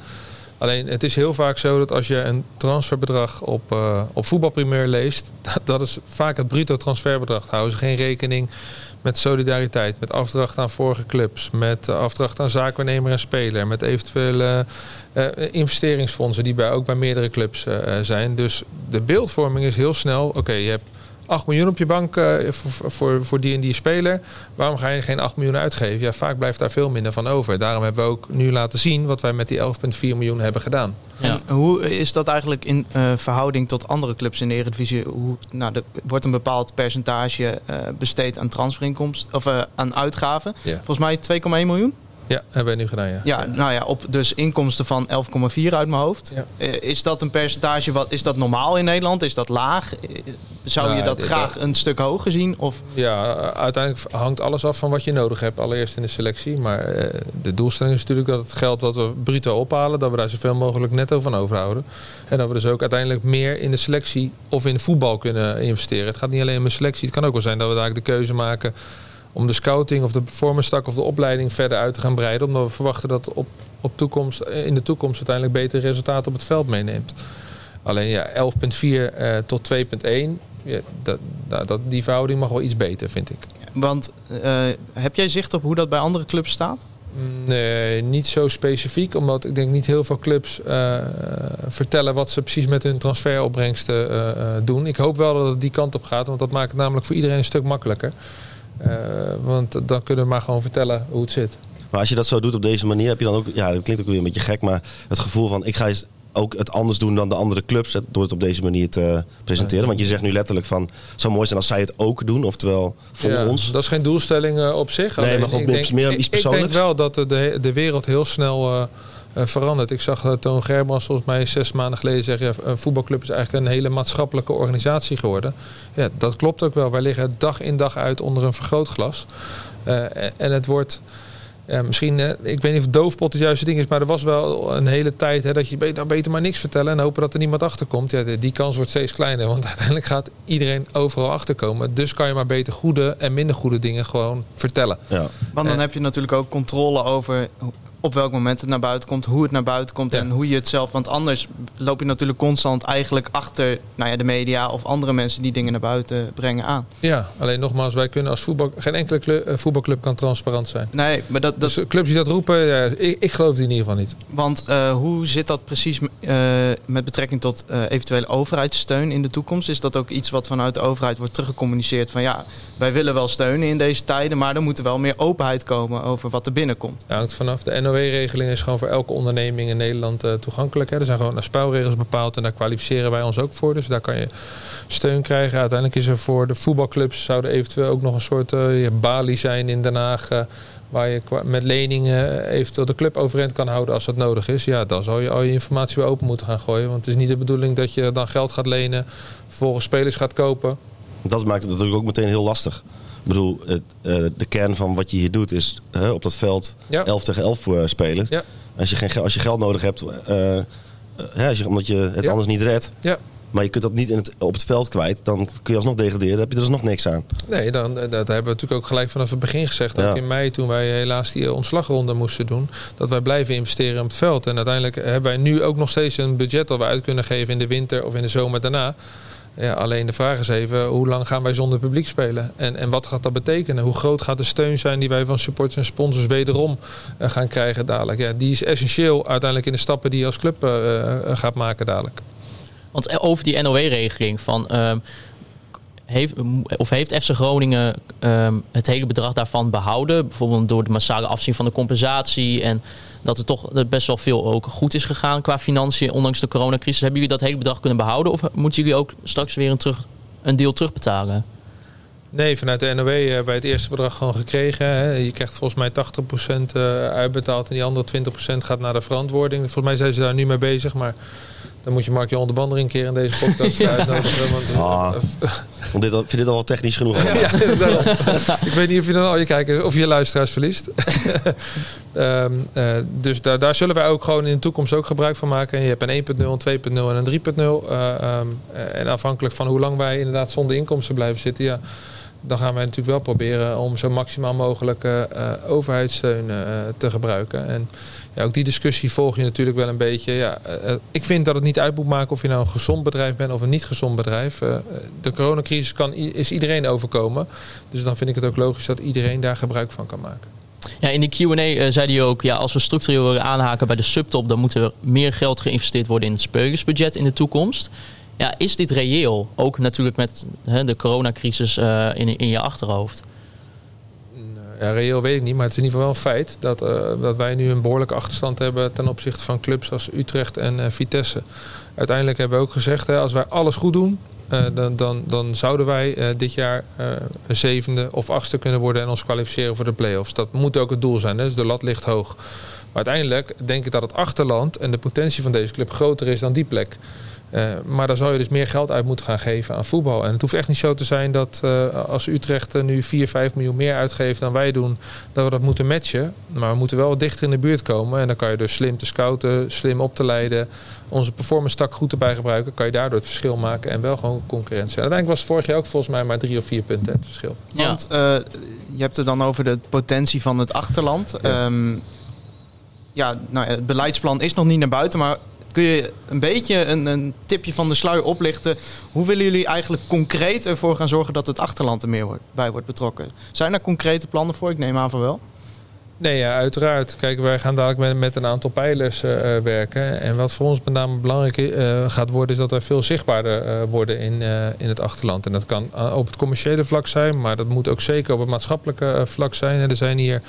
Alleen het is heel vaak zo dat als je een transferbedrag op, eh, op voetbalprimeur leest, dat, dat is vaak het bruto transferbedrag. Houden ze geen rekening met solidariteit, met afdracht aan vorige clubs, met eh, afdracht aan zaakwaarnemer en speler, met eventuele eh, investeringsfondsen die bij, ook bij meerdere clubs zijn. Dus de beeldvorming is heel snel. Oké, je hebt 8 miljoen op je bank eh, voor, voor, voor die en die speler. Waarom ga je geen 8 miljoen uitgeven? Ja, vaak blijft daar veel minder van over. Daarom hebben we ook nu laten zien wat wij met die 11,4 miljoen hebben gedaan. Ja. En hoe is dat eigenlijk in eh, verhouding tot andere clubs in de Eredivisie? Hoe, nou, er wordt een bepaald percentage eh, besteed aan transferinkomsten of aan uitgaven. Ja. Volgens mij 2,1 miljoen. Ja, hebben we nu gedaan, ja. Ja, nou ja, op dus inkomsten van 11,4 uit mijn hoofd. Ja. Eh, is dat een percentage? Wat is dat normaal in Nederland? Is dat laag? Eh, Zou Nou, je dat dit- graag een stuk hoger zien? Of Ja, uiteindelijk hangt alles af van wat je nodig hebt, allereerst in de selectie. Maar eh, de doelstelling is natuurlijk dat het geld wat we bruto ophalen, dat we daar zoveel mogelijk netto van overhouden. En dat we dus ook uiteindelijk meer in de selectie of in voetbal kunnen investeren. Het gaat niet alleen om een selectie, het kan ook wel zijn dat we daar de keuze maken om de scouting of de performance tak of de opleiding verder uit te gaan breiden. Omdat we verwachten dat op, op toekomst, in de toekomst uiteindelijk betere resultaten op het veld meeneemt. Alleen ja, 11,4 eh, tot 2,1. Ja, dat, dat, dat- die verhouding mag wel iets beter, vind ik. want eh, heb jij zicht op hoe dat bij andere clubs staat? Nee, niet zo specifiek. Omdat ik denk niet heel veel clubs eh, vertellen wat ze precies met hun transferopbrengsten eh, eh, doen. Ik hoop wel dat het die kant op gaat. Want dat maakt het namelijk voor iedereen een stuk makkelijker. Eh, want dan kunnen we maar gewoon vertellen hoe het zit. maar als je dat zo doet op deze manier, heb je dan ook, ja, dat klinkt ook weer een beetje gek, maar het gevoel van ik ga eens ook het anders doen dan de andere clubs door het op deze manier te presenteren. Want je zegt nu letterlijk van het zou mooi zijn als zij het ook doen, oftewel Ja, ons. Dat is geen doelstelling eh, op zich. Nee, maar ik meer- denk, meer iets Ik denk persoonlijks. wel dat de, de, de wereld heel snel eh, eh, verandert. Ik zag uh, Toon Gerbrands volgens mij zes maanden geleden zeggen... Ja, een voetbalclub is eigenlijk een hele maatschappelijke organisatie geworden. Ja, dat klopt ook wel. Wij liggen dag in dag uit onder een vergrootglas. Eh, en- het wordt... Ja, misschien, eh, ik weet niet of doofpot het juiste ding is, maar er was wel een hele tijd hè, dat je be- nou beter maar niks vertellen en hopen dat er niemand achterkomt. Ja, die- kans wordt steeds kleiner, want uiteindelijk gaat iedereen overal achterkomen. Dus kan je maar beter goede en minder goede dingen gewoon vertellen. Ja. Want dan Eh. heb je natuurlijk ook controle over op welk moment het naar buiten komt, hoe het naar buiten komt Ja. en hoe je het zelf. Want anders loop je natuurlijk constant eigenlijk achter nou ja, de media of andere mensen die dingen naar buiten brengen aan. Ja, alleen nogmaals, wij kunnen als voetbal, geen enkele eh, voetbalclub kan transparant zijn. Nee, maar dat, dat, Dus eh, clubs die dat roepen, ja, ik, ik geloof die in ieder geval niet. Want eh, hoe zit dat precies met betrekking tot eventuele overheidssteun in de toekomst? Is dat ook iets wat vanuit de overheid wordt teruggecommuniceerd van ja, wij willen wel steunen in deze tijden, maar er moet er wel meer openheid komen over wat er binnenkomt. Ja, hangt vanaf. De NOW NOE-regeling is gewoon voor elke onderneming in Nederland uh, toegankelijk. Hè. Er zijn gewoon spelregels bepaald en daar kwalificeren wij ons ook voor. Dus daar kan je steun krijgen. Uiteindelijk is er voor de voetbalclubs zouden eventueel ook nog een soort uh, balie zijn in Den Haag. Uh, waar je met leningen eventueel de club overeind kan houden als dat nodig is. Ja, dan zou je al je informatie weer open moeten gaan gooien. Want het is niet de bedoeling dat je dan geld gaat lenen, vervolgens spelers gaat kopen. Dat maakt het natuurlijk ook meteen heel lastig. Ik bedoel, het, uh, de kern van wat je hier doet is op dat veld ja. 11 tegen 11 uh, spelen. Als, je geen, als je geld nodig hebt, als je, omdat je het anders niet redt. Ja. Maar je kunt dat niet in het, op het veld kwijt. Dan kun je alsnog degraderen. Dan heb je er dus nog niks aan. Nee, dan, dat hebben we natuurlijk ook gelijk vanaf het begin gezegd. Ook in mei toen wij helaas die ontslagronde moesten doen. Dat wij blijven investeren op het veld. En uiteindelijk hebben wij nu ook nog steeds een budget dat we uit kunnen geven in de winter of in de zomer daarna. Ja, alleen de vraag is even, hoe lang gaan wij zonder publiek spelen? En, en wat gaat dat betekenen? Hoe groot gaat de steun zijn die wij van supporters en sponsors wederom uh, gaan krijgen dadelijk? Ja, die is essentieel uiteindelijk in de stappen die je als club uh, gaat maken dadelijk. Want over die NOW-regeling van... Heeft, of heeft FC Groningen um, het hele bedrag daarvan behouden? Bijvoorbeeld door de massale afzien van de compensatie en dat er toch best wel veel ook goed is gegaan qua financiën, ondanks de coronacrisis. Hebben jullie dat hele bedrag kunnen behouden of moeten jullie ook straks weer een, terug, een deel terugbetalen? Nee, vanuit de NOW hebben wij het eerste bedrag gewoon gekregen. Je krijgt volgens mij 80% uitbetaald en die andere 20% gaat naar de verantwoording. Volgens mij zijn ze daar nu mee bezig, maar dan moet je Mark-Jan de Bander een keer in deze podcast ja. uitnodigen. Want, ah, vond dit al, vind dit al wel technisch genoeg? ja, ik weet niet of je dan al je kijkers of je luisteraars verliest. um, uh, dus daar, daar zullen wij ook gewoon in de toekomst ook gebruik van maken. Je hebt een 1.0, een 2.0 en een 3.0. Uh, um, en afhankelijk van hoe lang wij inderdaad zonder inkomsten blijven zitten... Ja, dan gaan wij natuurlijk wel proberen om zo maximaal mogelijk uh, overheidssteun uh, te gebruiken. En ja, ook die discussie volg je natuurlijk wel een beetje. Ja, uh, ik vind dat het niet uit moet maken of je nou een gezond bedrijf bent of een niet gezond bedrijf. de coronacrisis kan, is iedereen overkomen. Dus dan vind ik het ook logisch dat iedereen daar gebruik van kan maken. Ja, in de Q&A zei hij ook, ja, als we structureel willen aanhaken bij de subtop, dan moet er meer geld geïnvesteerd worden in het spelersbudget in de toekomst. Ja, is dit reëel? Ook natuurlijk met de coronacrisis in, in je achterhoofd. Ja, reëel weet ik niet, maar het is in ieder geval wel een feit dat, uh, dat wij nu een behoorlijke achterstand hebben ten opzichte van clubs als Utrecht en uh, Vitesse. Uiteindelijk hebben we ook gezegd, hè, als wij alles goed doen, uh, dan, dan, dan zouden wij dit jaar een zevende of achtste kunnen worden en ons kwalificeren voor de play-offs. Dat moet ook het doel zijn, hè? dus de lat ligt hoog. Maar uiteindelijk denk ik dat het achterland en de potentie van deze club groter is dan die plek. Uh, maar daar zou je dus meer geld uit moeten gaan geven aan voetbal. En het hoeft echt niet zo te zijn dat uh, als Utrecht nu 4, 5 miljoen meer uitgeeft dan wij doen, dat we dat moeten matchen. Maar we moeten wel wat dichter in de buurt komen. En dan kan je dus slim te scouten, slim op te leiden, onze performance tak goed erbij gebruiken. Kan je daardoor het verschil maken en wel gewoon concurrentie. En uiteindelijk was het vorig jaar ook volgens mij maar drie of vier punten het verschil. Ja. Want je hebt het dan over de potentie van het achterland. Ja, um, ja nou, het beleidsplan is nog niet naar buiten, maar kun je een beetje een, een, tipje van de sluier oplichten? Hoe willen jullie eigenlijk concreet ervoor gaan zorgen dat het achterland er meer wordt, bij wordt betrokken? Zijn er concrete plannen voor? Ik neem aan van wel. Nee, ja, uiteraard. Kijk, wij gaan dadelijk met, met een aantal pijlers uh, werken. En wat voor ons met name belangrijk uh, gaat worden, is dat wij veel zichtbaarder worden in, in het achterland. En dat kan op het commerciële vlak zijn, maar dat moet ook zeker op het maatschappelijke vlak zijn. En er zijn hier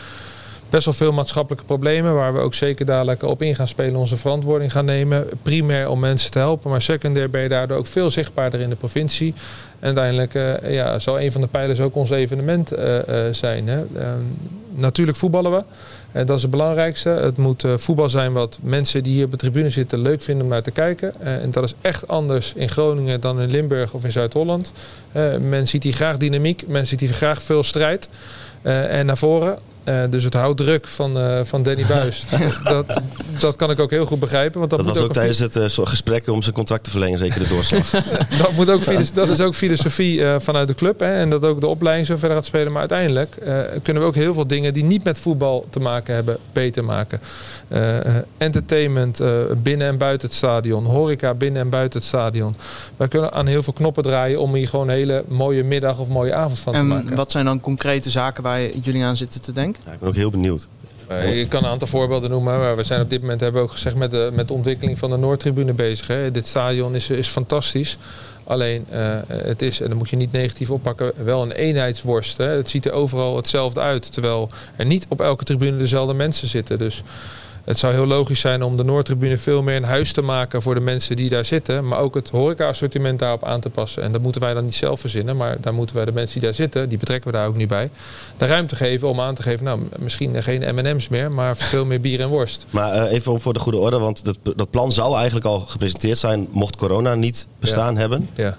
best wel veel maatschappelijke problemen waar we ook zeker dadelijk op in gaan spelen, onze verantwoording gaan nemen. Primair om mensen te helpen, maar secundair ben je daardoor ook veel zichtbaarder in de provincie. En uiteindelijk uh, ja, zal een van de pijlers ook ons evenement uh, uh, zijn. Hè. natuurlijk voetballen we. En dat is het belangrijkste. Het moet voetbal zijn wat mensen die hier op de tribune zitten leuk vinden om naar te kijken. en dat is echt anders in Groningen dan in Limburg of in Zuid-Holland. men ziet hier graag dynamiek, men ziet hier graag veel strijd. en naar voren. Uh, dus het houdt druk van, uh, van Danny Buis. dat, dat kan ik ook heel goed begrijpen. Want dat, dat moet was ook, tijdens het uh, gesprek om zijn contract te verlengen, zeker de doorslag. dat, moet ook, dat is ook filosofie vanuit de club. Hè, en dat ook de opleiding zo verder gaat spelen. Maar uiteindelijk kunnen we ook heel veel dingen die niet met voetbal te maken hebben, beter maken. entertainment binnen en buiten het stadion. Horeca binnen en buiten het stadion. Wij kunnen aan heel veel knoppen draaien om hier gewoon een hele mooie middag of mooie avond van en te maken. Wat zijn dan concrete zaken waar jullie aan zitten te denken? Ik ben ook heel benieuwd. Eh, ik kan een aantal voorbeelden noemen. Maar we zijn op dit moment, hebben we ook gezegd, met de, met de ontwikkeling van de Noordtribune bezig. Hè. Dit stadion is, is fantastisch. Alleen, eh, het is, en dan moet je niet negatief oppakken, wel een eenheidsworst. Hè. Het ziet er overal hetzelfde uit. Terwijl er niet op elke tribune dezelfde mensen zitten. Dus het zou heel logisch zijn om de Noordtribune veel meer een huis te maken voor de mensen die daar zitten. Maar ook het horeca-assortiment daarop aan te passen. En dat moeten wij dan niet zelf verzinnen. Maar daar moeten wij de mensen die daar zitten, die betrekken we daar ook niet bij. De ruimte geven om aan te geven, nou misschien geen M&M's meer, maar veel meer bier en worst. Maar eh, even voor de goede orde, want dat, dat plan zou eigenlijk al gepresenteerd zijn mocht corona niet bestaan hebben. Ja.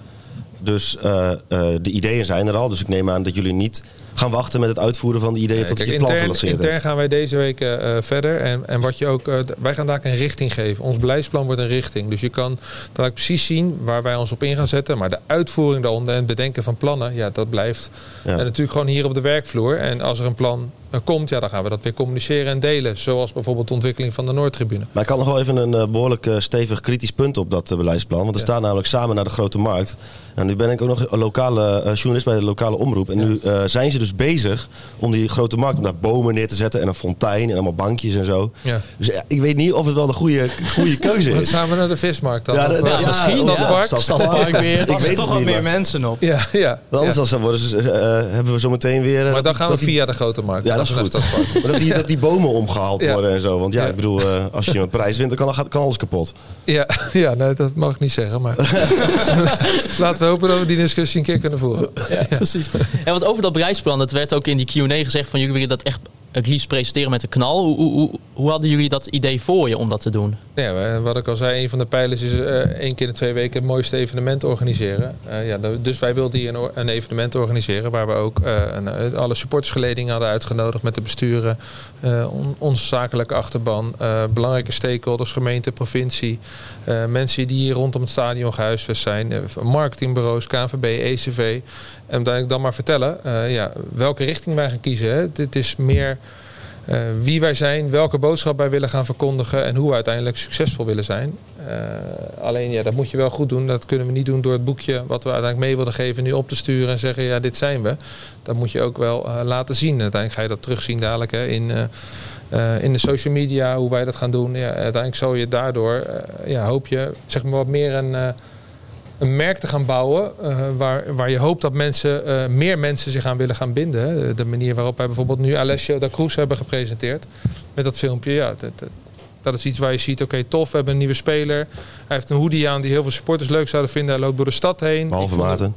Dus eh, eh, de ideeën zijn er al. Dus ik neem aan dat jullie niet gaan wachten met het uitvoeren van die ideeën tot Kijk, je plan intern, intern heeft. gaan wij deze week eh, verder. En, en wat je ook, wij gaan daar een richting geven. Ons beleidsplan wordt een richting. Dus je kan dan precies zien waar wij ons op in gaan zetten. Maar de uitvoering daaronder en het bedenken van plannen, ja, dat blijft. Ja. En natuurlijk gewoon hier op de werkvloer. En als er een plan komt, ja, dan gaan we dat weer communiceren en delen. Zoals bijvoorbeeld de ontwikkeling van de Noordtribune. Maar ik kan nog wel even een eh, behoorlijk eh, stevig kritisch punt op dat eh, beleidsplan. Want er Ja. staat namelijk samen naar de grote markt. En nu ben ik ook nog een lokale eh, journalist bij de lokale omroep. En nu eh, zijn ze dus bezig om die grote markt om daar bomen neer te zetten. En een fontein en allemaal bankjes en zo. Ja. Dus ik weet niet of het wel de goede, goede keuze Wat is. gaan we naar de vismarkt dan? Ja, de- ja, misschien, Stadspark? ja. Stadspark weer. Weet toch niet, meer mensen op. Ja, ja. Anders ja. dan worden ze, hebben we zo meteen weer... Maar dan dat- gaan we via de grote markt. Dat is goed. Stadspark. Maar dat, die, dat die bomen omgehaald Ja. worden en zo. Want ja, Ja. ik bedoel, eh, als je een prijs wint, dan kan, kan alles kapot. Ja, ja nee, dat mag ik niet zeggen. Maar laten we hopen dat we die discussie een keer kunnen voeren. Ja, precies. En wat over dat beleidsplan, dat werd ook in die Q&A gezegd van jullie willen dat echt het liefst presenteren met een knal. Hoe, hoe, hoe, hadden jullie dat idee voor je om dat te doen? Ja, wat ik al zei, een van de pijlers is eh één keer in twee weken het mooiste evenement organiseren. Eh, ja, dus wij wilden hier een, evenement organiseren waar we ook eh, een, alle supportersgeledingen hadden uitgenodigd met de besturen, on- onze zakelijke achterban, belangrijke stakeholders, gemeente, provincie, mensen die hier rondom het stadion gehuisvest zijn, marketingbureaus, KNVB, ECV. En uiteindelijk dan maar vertellen ja, welke richting wij gaan kiezen. Dit is meer eh, wie wij zijn, welke boodschap wij willen gaan verkondigen en hoe we uiteindelijk succesvol willen zijn. Eh, alleen ja, dat moet je wel goed doen. Dat kunnen we niet doen door het boekje wat we uiteindelijk mee willen geven nu op te sturen en zeggen ja, dit zijn we. Dat moet je ook wel eh, laten zien. En uiteindelijk ga je dat terugzien dadelijk hè, in, in de social media, hoe wij dat gaan doen. Ja, uiteindelijk zal je daardoor, ja, hoop je zeg maar wat meer een... een merk te gaan bouwen eh, waar, waar je hoopt dat mensen, eh, meer mensen zich aan willen gaan binden. Hè. De manier waarop wij bijvoorbeeld nu Alessio da Cruz hebben gepresenteerd met dat filmpje. Ja, dat, dat, dat is iets waar je ziet, oké tof, we hebben een nieuwe speler. Hij heeft een hoodie aan die heel veel supporters leuk zouden vinden. Hij loopt door de stad heen. Behalve Ik vond Maarten.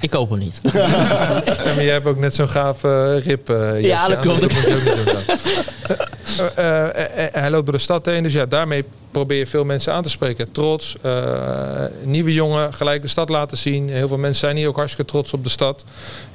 Ik koop hem niet. Ja, maar jij hebt ook net zo'n gaaf eh, rip Ja, dat aan, klopt. Eh, eh, eh, hij loopt door de stad heen, dus ja, daarmee probeer je veel mensen aan te spreken. Trots, eh, nieuwe jongen, gelijk de stad laten zien. Heel veel mensen zijn hier ook hartstikke trots op de stad.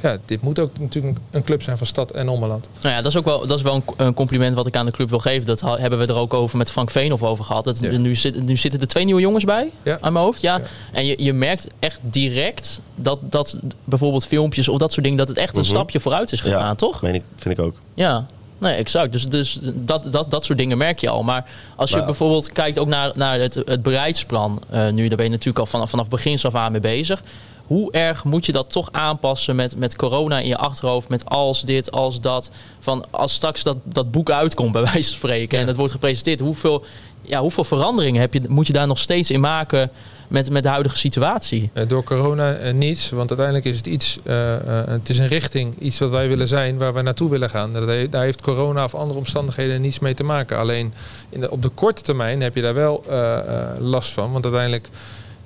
Ja, dit moet ook natuurlijk een club zijn van stad en ommeland. Nou ja, dat is ook wel, dat is wel een, een compliment wat ik aan de club wil geven. Dat hebben we er ook over met Frank Veenhoff over gehad. Dat, Ja. nu, zit, nu zitten er twee nieuwe jongens bij, Ja. aan mijn hoofd. Ja. Ja. En je, je merkt echt direct dat, dat bijvoorbeeld filmpjes of dat soort dingen... dat het echt een Mhm. stapje vooruit is gegaan, Ja, toch? Meen ik, vind ik ook. Ja, nee, exact. Dus, dus dat, dat, dat soort dingen merk je al. Maar als je bijvoorbeeld kijkt ook naar, naar het, het beleidsplan eh, nu, daar ben je natuurlijk al vanaf, vanaf begins af aan mee bezig. Hoe erg moet je dat toch aanpassen met, met corona in je achterhoofd, met als dit, als dat? Van als straks dat, dat boek uitkomt, bij wijze van spreken, en het wordt gepresenteerd, hoeveel, ja, hoeveel veranderingen heb je, moet je daar nog steeds in maken met, met de huidige situatie? Eh, door corona eh, niets, want uiteindelijk is het iets, eh, het is een richting, iets wat wij willen zijn, waar we naartoe willen gaan. Daar heeft corona of andere omstandigheden niets mee te maken. Alleen in op de korte termijn heb je daar wel last van, want uiteindelijk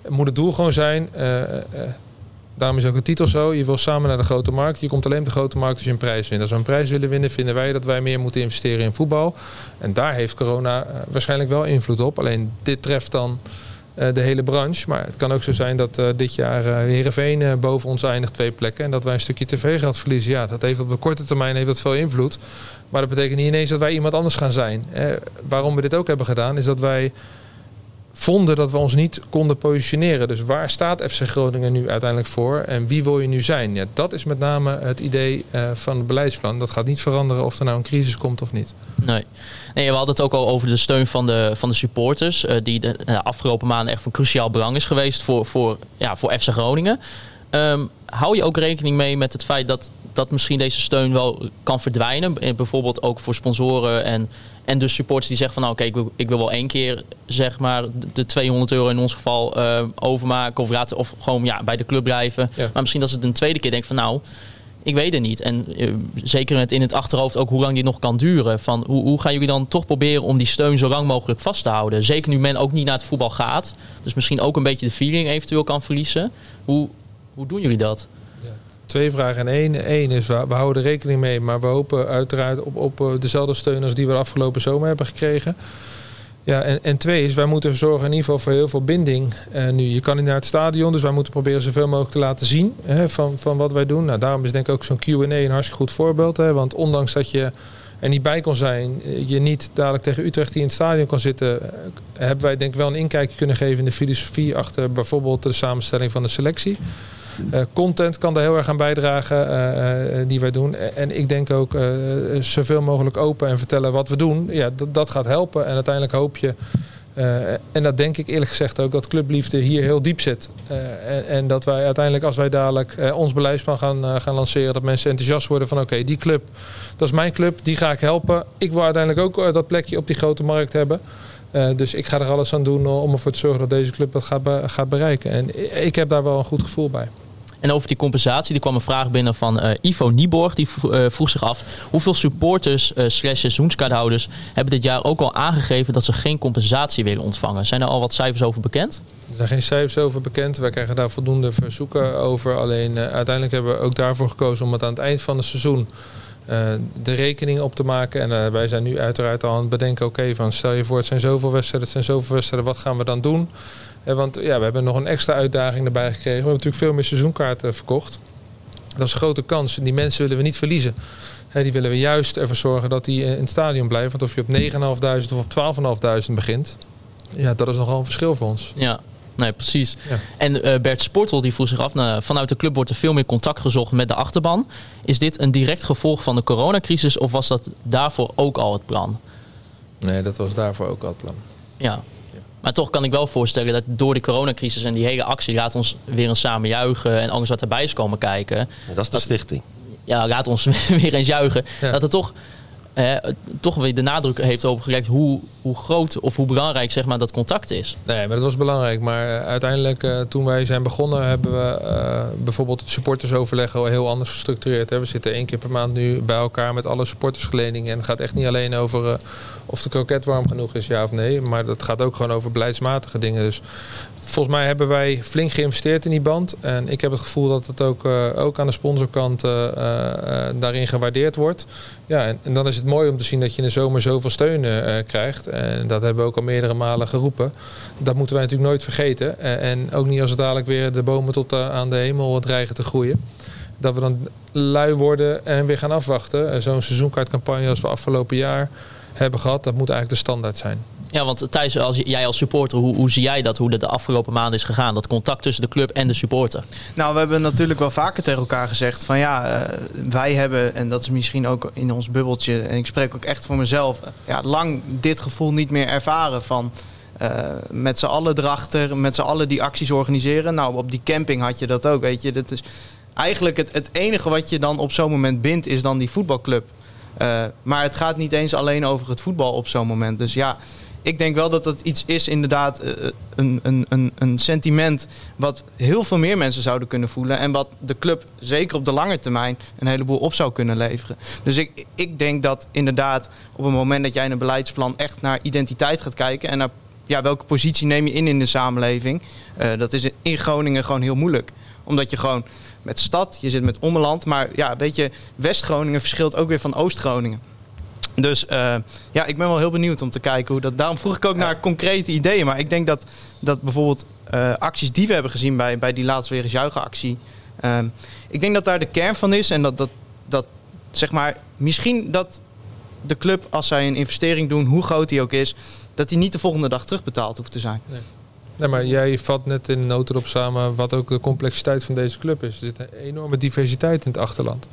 moet het doel gewoon zijn. eh, eh, Daarom is ook de titel zo. Je wil samen naar de grote markt. Je komt alleen op de grote markt als je een prijs wint. Als we een prijs willen winnen, vinden wij dat wij meer moeten investeren in voetbal. En daar heeft corona waarschijnlijk wel invloed op. Alleen dit treft dan de hele branche. Maar het kan ook zo zijn dat eh, dit jaar eh Heerenveen eh, boven ons eindigt twee plekken. En dat wij een stukje tv-geld verliezen. Ja, dat heeft op de korte termijn heeft dat veel invloed. Maar dat betekent niet ineens dat wij iemand anders gaan zijn. Eh, waarom we dit ook hebben gedaan, is dat wij vonden dat we ons niet konden positioneren. Dus waar staat FC Groningen nu uiteindelijk voor en wie wil je nu zijn? Ja, dat is met name het idee eh, van het beleidsplan. Dat gaat niet veranderen of er nou een crisis komt of niet. Nee. nee, we hadden het ook al over de steun van de, van de supporters. eh, die de eh, afgelopen maanden echt van cruciaal belang is geweest voor, voor, ja, voor FC Groningen. Ehm, hou je ook rekening mee met het feit dat dat misschien deze steun wel kan verdwijnen. Eh, Bijvoorbeeld ook voor sponsoren en, en dus supporters die zeggen van nou oké, ik, wil, ik wil wel één keer zeg maar de- de 200 euro in ons geval eh, overmaken of, laten, of gewoon ja, bij de club blijven. Ja. Maar misschien dat ze het een tweede keer denken van nou, ik weet het niet. En eh, zeker met in het achterhoofd ook hoe lang dit nog kan duren. Van hoe, hoe gaan jullie dan toch proberen om die steun zo lang mogelijk vast te houden? Zeker nu men ook niet naar het voetbal gaat. Dus misschien ook een beetje de feeling eventueel kan verliezen. Hoe, hoe doen jullie dat? Twee vragen en één. Eén is, we, houden er rekening mee, maar we hopen uiteraard op, op eh, dezelfde steun als die we de afgelopen zomer hebben gekregen. Ja, en, en twee is, wij moeten zorgen in ieder geval voor heel veel binding. Eh, nu, je kan niet naar het stadion, dus wij moeten proberen zoveel mogelijk te laten zien hè, van, van wat wij doen. Nou, daarom is denk ik ook zo'n Q&A een hartstikke goed voorbeeld. Hè, want ondanks dat je er niet bij kon zijn, eh, je niet dadelijk tegen Utrecht die in het stadion kan zitten, hebben wij denk ik wel een inkijkje kunnen geven in de filosofie achter bijvoorbeeld de samenstelling van de selectie. Eh, content kan daar heel erg aan bijdragen eh, eh, die wij doen. En ik denk ook zoveel mogelijk open en vertellen wat we doen. Ja, dat, gaat helpen. En uiteindelijk hoop je, en dat denk ik eerlijk gezegd ook, dat clubliefde hier heel diep zit. En, en dat wij uiteindelijk, als wij dadelijk ons beleidsplan gaan, gaan lanceren, dat mensen enthousiast worden van oké, die club, dat is mijn club, die ga ik helpen. Ik wil uiteindelijk ook dat plekje op die grote markt hebben. Dus ik ga er alles aan doen om ervoor te zorgen dat deze club dat gaat, gaat bereiken. En ik heb daar wel een goed gevoel bij. En over die compensatie, die kwam een vraag binnen van eh, Ivo Nieborg. Die eh, vroeg zich af hoeveel supporters eh slash seizoenskaarthouders hebben dit jaar ook al aangegeven dat ze geen compensatie willen ontvangen. Zijn er al wat cijfers over bekend? Er zijn geen cijfers over bekend. Wij krijgen daar voldoende verzoeken over. Alleen uiteindelijk hebben we ook daarvoor gekozen om het aan het eind van het seizoen de rekening op te maken. En wij zijn nu uiteraard al aan het bedenken, oké, van stel je voor het zijn zoveel wedstrijden, het zijn zoveel wedstrijden, wat gaan we dan doen? Eh, want ja, we hebben nog een extra uitdaging erbij gekregen. We hebben natuurlijk veel meer seizoenkaarten verkocht. Dat is een grote kans. En die mensen willen we niet verliezen. Die willen we juist ervoor zorgen dat die in het stadion blijven. Want of je op 9.500 of op 12.500 begint, ja, dat is nogal een verschil voor ons. Ja, nee, precies. Ja. En eh, Bert Sportel die vroeg zich af, nou, vanuit de club wordt er veel meer contact gezocht met de achterban. Is dit een direct gevolg van de coronacrisis of was dat daarvoor ook al het plan? Nee, dat was daarvoor ook al het plan. Ja. Maar toch kan ik wel voorstellen dat door de coronacrisis en die hele actie laat ons weer eens samen juichen en alles wat erbij is komen kijken. Ja, dat is de stichting. Ja, laat ons weer eens juichen. Ja. Dat er toch, eh, toch weer de nadruk heeft op gelegd hoe, hoe groot of hoe belangrijk zeg maar, dat contact is. Nee, maar dat was belangrijk. Maar eh, uiteindelijk, eh, toen wij zijn begonnen, hebben we eh, bijvoorbeeld het supportersoverleg heel anders gestructureerd. Hè. We zitten één keer per maand nu bij elkaar met alle supportersgeledingen. En het gaat echt niet alleen over of de kroket warm genoeg is, ja of nee. Maar dat gaat ook gewoon over beleidsmatige dingen. Dus volgens mij hebben wij flink geïnvesteerd in die band. En ik heb het gevoel dat het ook, ook aan de sponsorkant daarin gewaardeerd wordt. Ja, en, en dan is het mooi om te zien dat je in de zomer zoveel steun krijgt. En dat hebben we ook al meerdere malen geroepen. Dat moeten wij natuurlijk nooit vergeten. En, en ook niet als het dadelijk weer de bomen tot eh, aan de hemel dreigen te groeien. Dat we dan lui worden en weer gaan afwachten. Eh, Zo'n seizoenkaartcampagne als we afgelopen jaar hebben gehad, dat moet eigenlijk de standaard zijn. Ja, want Thijs, als jij als supporter, hoe, hoe zie jij dat, hoe dat de afgelopen maanden is gegaan? Dat contact tussen de club en de supporter. Nou, we hebben natuurlijk wel vaker tegen elkaar gezegd van ja, eh, wij hebben, en dat is misschien ook in ons bubbeltje, en ik spreek ook echt voor mezelf, eh, ja, lang dit gevoel niet meer ervaren van eh, met z'n allen erachter, met z'n allen die acties organiseren. Nou, op die camping had je dat ook, weet je. Dat is eigenlijk het, het enige wat je dan op zo'n moment bindt, is dan die voetbalclub. Maar het gaat niet eens alleen over het voetbal op zo'n moment. Dus ja, ik denk wel dat dat iets is, inderdaad, eh, een, een, een, een sentiment wat heel veel meer mensen zouden kunnen voelen. En wat de club zeker op de lange termijn een heleboel op zou kunnen leveren. Dus ik, ik denk dat inderdaad op het moment dat jij in een beleidsplan echt naar identiteit gaat kijken. En naar ja, welke positie neem je in in de samenleving. eh, dat is in Groningen gewoon heel moeilijk. Omdat je gewoon met stad, je zit met ommeland. Maar ja, weet je, West-Groningen verschilt ook weer van Oost-Groningen. Dus eh, ja, ik ben wel heel benieuwd om te kijken hoe dat. Daarom vroeg ik ook naar concrete ideeën. Maar ik denk dat, dat bijvoorbeeld eh, acties die we hebben gezien bij, bij die laatste weer eens juichen actie. ehm, ik denk dat daar de kern van is. En dat, dat, dat zeg maar, misschien dat de club, als zij een investering doen, hoe groot die ook is, dat die niet de volgende dag terugbetaald hoeft te zijn. Nee, maar jij vat net in notendop samen wat ook de complexiteit van deze club is. Er zit een enorme diversiteit in het achterland.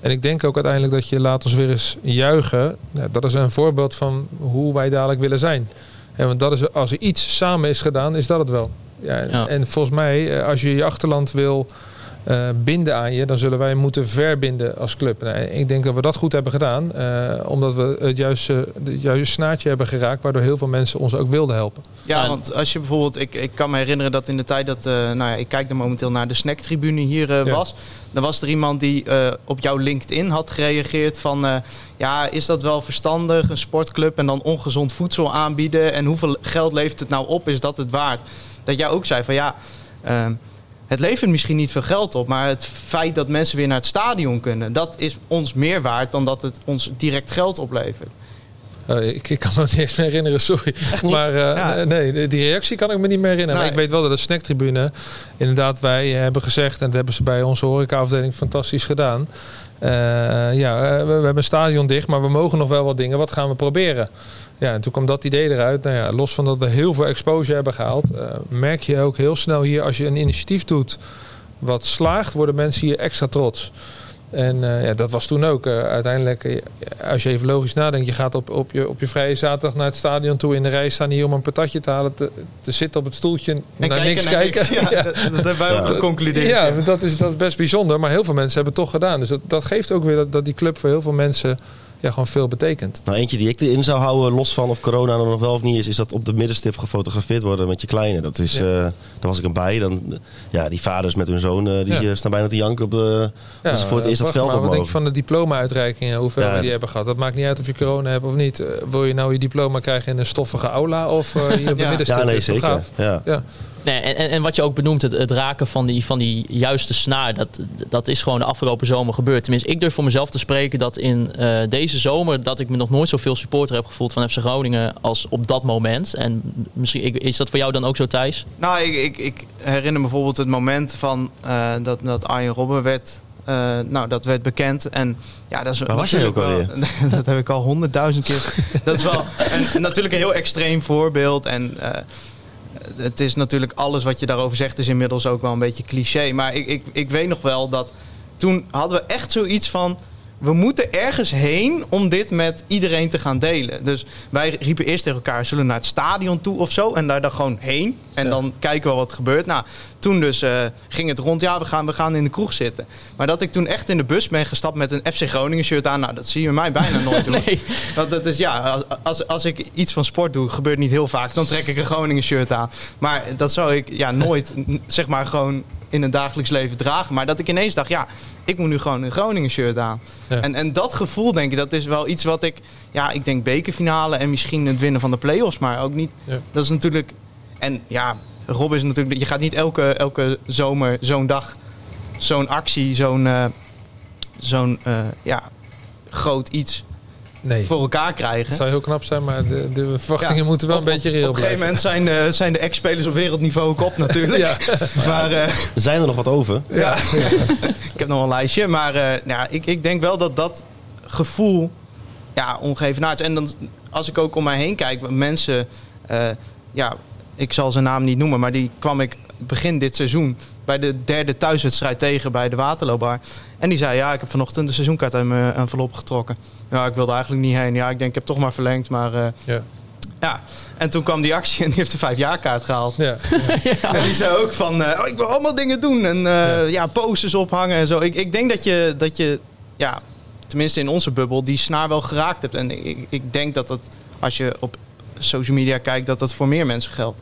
En ik denk ook uiteindelijk dat je laat ons weer eens juichen. Dat is een voorbeeld van hoe wij dadelijk willen zijn. En want dat is, als er iets samen is gedaan, is dat het wel. Ja, en, Ja. en volgens mij, eh, als je je achterland wil eh, binden aan je, dan zullen wij moeten verbinden als club. Nou, ik denk dat we dat goed hebben gedaan, eh, omdat we het juiste, het juiste snaartje hebben geraakt, waardoor heel veel mensen ons ook wilden helpen. Ja, want als je bijvoorbeeld, ik, ik kan me herinneren dat in de tijd dat, eh, nou ja, ik kijk er momenteel naar de snacktribune hier Ja. was. Dan was er iemand die op jouw LinkedIn had gereageerd van, ja, is dat wel verstandig, een sportclub en dan ongezond voedsel aanbieden en hoeveel geld levert het nou op, is dat het waard? Dat jij ook zei van, ja, ehm, het levert misschien niet veel geld op, maar het feit dat mensen weer naar het stadion kunnen, dat is ons meer waard dan dat het ons direct geld oplevert. Eh, ik, ik kan me niet eens meer herinneren, sorry. Maar eh, Ja. nee, die- reactie kan ik me niet meer herinneren. Nee. Maar ik weet wel dat de snacktribune, inderdaad, wij hebben gezegd, en dat hebben ze bij onze horecaafdeling fantastisch gedaan. Eh, ja, we, we hebben een stadion dicht, maar we mogen nog wel wat dingen. Wat gaan we proberen? Ja, en toen kwam dat idee eruit. Nou ja, los van dat we heel veel exposure hebben gehaald, eh, merk je ook heel snel hier, als je een initiatief doet wat slaagt, worden mensen hier extra trots. En eh, ja, dat was toen ook. eh, uiteindelijk, als je even logisch nadenkt, je gaat op, op, je, op je vrije zaterdag naar het stadion toe in de rij staan hier om een patatje te halen, te, te zitten op het stoeltje, En naar kijken niks naar kijken. niks. Ja, Dat, dat hebben wij ook geconcludeerd. Ja, ja. Dat, is, dat is best bijzonder. Maar heel veel mensen hebben het toch gedaan. Dus dat, dat geeft ook weer dat, dat die club voor heel veel mensen ja, gewoon veel betekent. Nou, eentje die ik erin zou houden, los van of corona er nog wel of niet is, is dat op de middenstip gefotografeerd worden met je kleine. Dat is, Ja. eh, daar was ik een bij. Dan, ja, die vaders met hun zoon, eh, die Ja. eh, staan bijna te janken op de, ze voor het eerst dat veld maar, op Wat denk je van de diploma-uitreikingen, hoeveel Ja, we die hebben gehad? Dat maakt niet uit of je corona hebt of niet. Eh, wil je nou je diploma krijgen in een stoffige aula of eh, hier op de Ja. middenstip? Ja, nee, zeker. Ja. Nee, en, en, en wat je ook benoemt, het, het raken van die, van die juiste snaar, dat, dat is gewoon de afgelopen zomer gebeurd. Tenminste, ik durf voor mezelf te spreken dat in eh, deze zomer dat ik me nog nooit zoveel supporter heb gevoeld van FC Groningen als op dat moment. En misschien ik- is dat voor jou dan ook zo, Thijs? Nou, ik, ik, ik herinner me bijvoorbeeld het moment van eh, dat, dat Arjen Robben werd. eh, nou, dat werd bekend. En ja, dat is Waar was jij natuurlijk wel- dat heb ik al honderdduizend keer. dat is wel een, natuurlijk een heel extreem voorbeeld. En eh, het is natuurlijk alles wat je daarover zegt, is inmiddels ook wel een beetje cliché. Maar ik, ik, ik weet nog wel dat toen hadden we echt zoiets van. We moeten ergens heen om dit met iedereen te gaan delen. Dus wij riepen eerst tegen elkaar: zullen we naar het stadion toe of zo? En daar dan gewoon heen. En Ja. dan kijken we wat er gebeurt. Nou, toen dus eh, ging het rond. Ja, we gaan, we gaan in de kroeg zitten. Maar dat ik toen echt in de bus ben gestapt met een FC Groningen shirt aan. Nou, dat zie je mij bijna nooit doen. Nee. Want dat is ja, als, als, als ik iets van sport doe, gebeurt niet heel vaak, dan trek ik een Groningen shirt aan. Maar dat zou ik ja, nooit, zeg maar, gewoon in een dagelijks leven dragen. Maar dat ik ineens dacht, ja, ik moet nu gewoon een Groningen shirt aan. Ja. En, en dat gevoel, denk ik, dat is wel iets wat ik, ja, ik denk bekerfinale en misschien het winnen van de play-offs, maar ook niet. Ja. Dat is natuurlijk, en ja, Rob is natuurlijk, je gaat niet elke, elke zomer zo'n dag, zo'n actie, zo'n, eh, zo'n, eh, ja, groot iets Nee, voor elkaar het krijgen. zou heel knap zijn, maar de, de verwachtingen Ja, moeten wel op- een beetje reëel Op een gegeven blijven. moment zijn, de zijn de ex-spelers op wereldniveau ook op natuurlijk. Ja. Maar eh, Zijn er nog wat over? ja, ik heb nog een lijstje. Maar eh, ja, ik, ik denk wel dat dat gevoel ja, is. En dan, als ik ook om mij heen kijk, mensen... eh, ja, ik zal zijn naam niet noemen, maar die kwam ik begin dit seizoen... bij de derde thuiswedstrijd tegen bij de Waterloobar. En die zei, ja, ik heb vanochtend de seizoenkaart uit mijn envelop getrokken. Ja, ik wilde eigenlijk niet heen. Ja, ik denk, ik heb toch maar verlengd, maar... eh, Ja. ja, en toen kwam die actie en die heeft de vijfjaarkaart gehaald. Ja. En die zei ook van, eh, oh, ik wil allemaal dingen doen. En eh, ja. posters ophangen en zo. Ik, ik denk dat je, dat je, ja, tenminste in onze bubbel, die snaar wel geraakt hebt. En ik, ik denk dat dat, als je op social media kijkt, dat dat voor meer mensen geldt.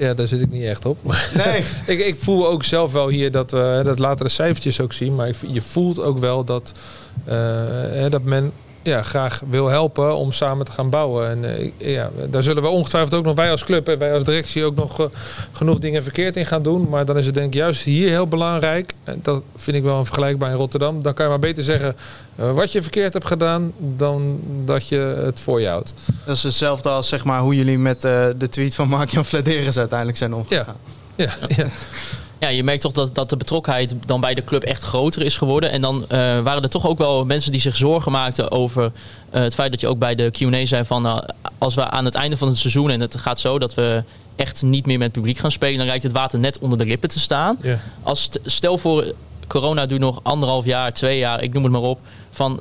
Ja, daar zit ik niet echt op. Nee. ik, ik voel ook zelf wel hier dat we dat later de cijfertjes ook zien. Maar ik, je voelt ook wel dat, eh, hè, dat men ja, graag wil helpen om samen te gaan bouwen. En eh, ja, daar zullen we ongetwijfeld ook nog wij als club en wij als directie ook nog eh, genoeg dingen verkeerd in gaan doen. Maar dan is het denk ik juist hier heel belangrijk. En dat vind ik wel een vergelijkbaar in Rotterdam. Dan kan je maar beter zeggen eh, wat je verkeerd hebt gedaan dan dat je het voor je houdt. Dat is hetzelfde als zeg maar, hoe jullie met de tweet van Mark-Jan Vladeres uiteindelijk zijn omgegaan. Ja, ja. Ja, je merkt toch dat, dat de betrokkenheid dan bij de club echt groter is geworden. En dan eh, waren er toch ook wel mensen die zich zorgen maakten over eh, het feit dat je ook bij de Q&A zei van... nou, als we aan het einde van het seizoen, en het gaat zo dat we echt niet meer met publiek gaan spelen... dan lijkt het water net onder de lippen te staan. ja. Als st- stel voor, corona duurt nog anderhalf jaar, twee jaar, ik noem het maar op... van